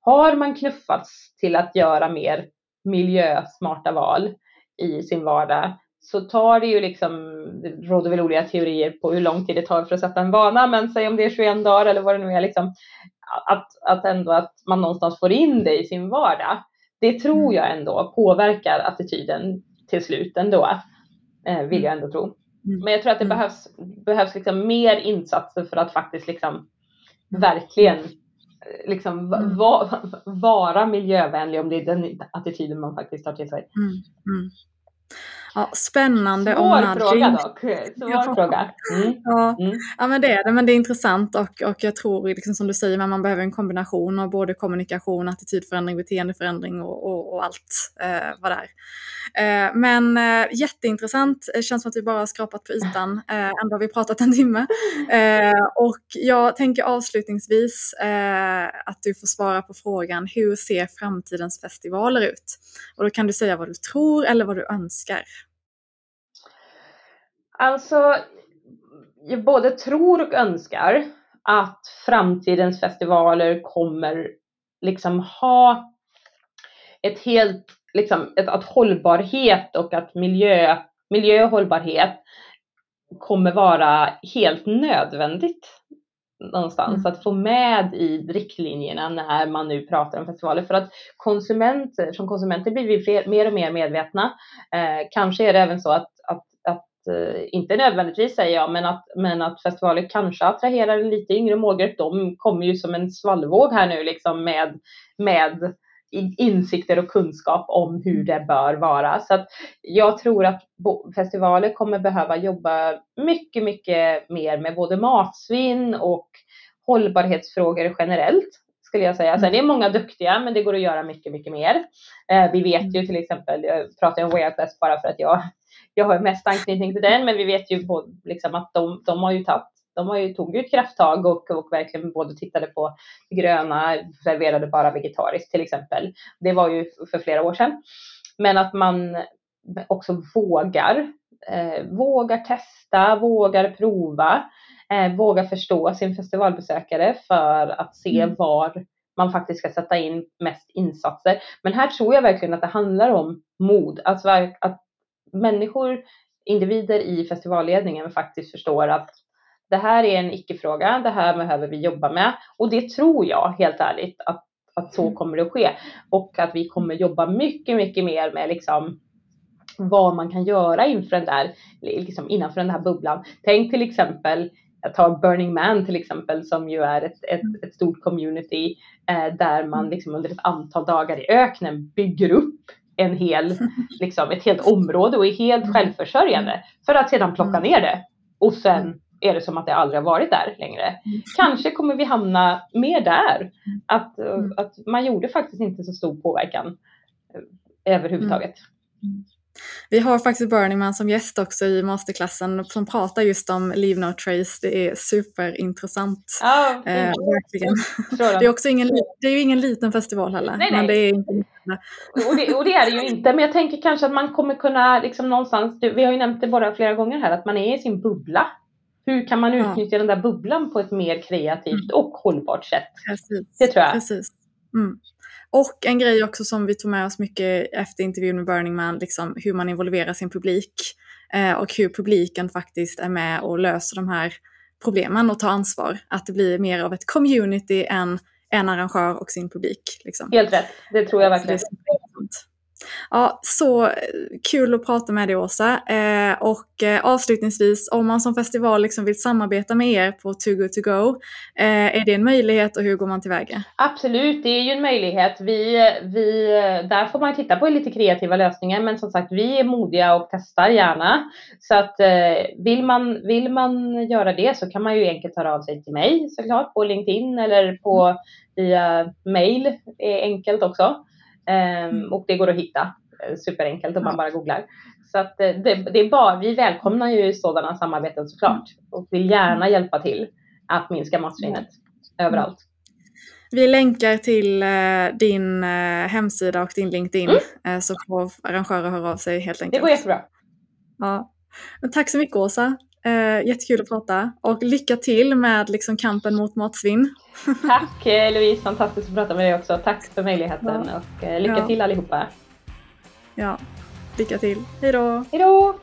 har man knuffats till att göra mer miljösmarta val i sin vardag så tar det ju liksom, det råder väl olika teorier på hur lång tid det tar för att sätta en vana, men säg om det är 21 dagar eller vad det nu är, liksom, att, att ändå att man någonstans får in det i sin vardag. Det tror mm. jag ändå påverkar attityden till slut ändå, eh, vill jag ändå tro. Mm. Men jag tror att det mm. behövs, behövs liksom mer insatser för att faktiskt liksom verkligen liksom mm. va, vara miljövänlig om det är den attityden man faktiskt tar till sig. Mm.
Ja, spännande
Svår om nudging. fråga dock. Svår ja. fråga.
Mm. Ja. Mm. ja, men det är det. Men det är intressant och, och jag tror, liksom som du säger, man behöver en kombination av både kommunikation, attitydförändring, beteendeförändring och, och, och allt eh, vad det är. Eh, men eh, jätteintressant. Det känns som att vi bara har skrapat på ytan. Eh, ändå har vi pratat en timme. Eh, och jag tänker avslutningsvis eh, att du får svara på frågan hur ser framtidens festivaler ut? Och då kan du säga vad du tror eller vad du önskar.
Alltså, jag både tror och önskar att framtidens festivaler kommer liksom ha ett helt, liksom, ett, att hållbarhet och att miljö, miljö och hållbarhet kommer vara helt nödvändigt någonstans mm. att få med i riktlinjerna när man nu pratar om festivaler. För att konsumenter, som konsumenter blir vi fler, mer och mer medvetna. Eh, kanske är det även så att, att inte nödvändigtvis säger jag, men att, men att festivaler kanske attraherar en lite yngre målgrupp. De kommer ju som en svallvåg här nu liksom med, med insikter och kunskap om hur det bör vara. Så att jag tror att festivaler kommer behöva jobba mycket, mycket mer med både matsvinn och hållbarhetsfrågor generellt skulle jag säga. Sen är många duktiga, men det går att göra mycket, mycket mer. Eh, vi vet ju till exempel, jag pratar om Way Best bara för att jag jag har mest anknytning till den, men vi vet ju både, liksom, att de, de har ju tagit de har ju tog ett krafttag och, och verkligen både tittade på gröna, serverade bara vegetariskt till exempel. Det var ju för flera år sedan. Men att man också vågar, eh, vågar testa, vågar prova, eh, vågar förstå sin festivalbesökare för att se mm. var man faktiskt ska sätta in mest insatser. Men här tror jag verkligen att det handlar om mod, alltså att människor, individer i festivalledningen faktiskt förstår att det här är en icke-fråga, det här behöver vi jobba med. Och det tror jag helt ärligt att, att så kommer det att ske. Och att vi kommer jobba mycket, mycket mer med liksom vad man kan göra inför den där, liksom innanför den här bubblan. Tänk till exempel jag tar Burning Man till exempel som ju är ett, ett, ett stort community eh, där man mm. liksom under ett antal dagar i öknen bygger upp en hel, liksom ett helt område och är helt mm. självförsörjande för att sedan plocka mm. ner det och sen är det som att det aldrig har varit där längre. Kanske kommer vi hamna mer där, att, att man gjorde faktiskt inte så stor påverkan eh, överhuvudtaget.
Vi har faktiskt Burning Man som gäst också i masterklassen som pratar just om Leave No Trace. Det är superintressant.
Ja, eh,
verkligen. Det är, också ingen, det är ju ingen liten festival heller.
Nej, nej. Men det är inte och, det, och det är det ju inte, men jag tänker kanske att man kommer kunna liksom någonstans, vi har ju nämnt det bara flera gånger här, att man är i sin bubbla. Hur kan man utnyttja ja. den där bubblan på ett mer kreativt mm. och hållbart sätt?
Precis.
Det tror jag.
Precis. Mm. Och en grej också som vi tog med oss mycket efter intervjun med Burning Man, liksom hur man involverar sin publik eh, och hur publiken faktiskt är med och löser de här problemen och tar ansvar. Att det blir mer av ett community än en arrangör och sin publik. Liksom.
Helt rätt, det tror jag verkligen.
Ja, så eh, kul att prata med dig Åsa. Eh, och eh, avslutningsvis, om man som festival liksom vill samarbeta med er på Too Good To Go, eh, är det en möjlighet och hur går man tillväga?
Absolut, det är ju en möjlighet. Vi, vi, där får man titta på lite kreativa lösningar, men som sagt, vi är modiga och testar gärna. Så att eh, vill, man, vill man göra det så kan man ju enkelt höra av sig till mig såklart på LinkedIn eller på via mail, är enkelt också. Um, och det går att hitta eh, superenkelt om man bara googlar. Så att eh, det, det, är bara, vi välkomnar ju sådana samarbeten såklart och vill gärna hjälpa till att minska matsvinnet överallt.
Vi länkar till uh, din hemsida och din LinkedIn mm. så får arrangörer höra av sig helt enkelt.
Det går jättebra.
Ja. tack så mycket Åsa. Uh, jättekul att prata och lycka till med liksom, kampen mot matsvinn.
Tack eh, Louise, fantastiskt att prata med dig också. Tack för möjligheten ja. och uh, lycka ja. till allihopa.
Ja, lycka till. Hej då!
Hej då!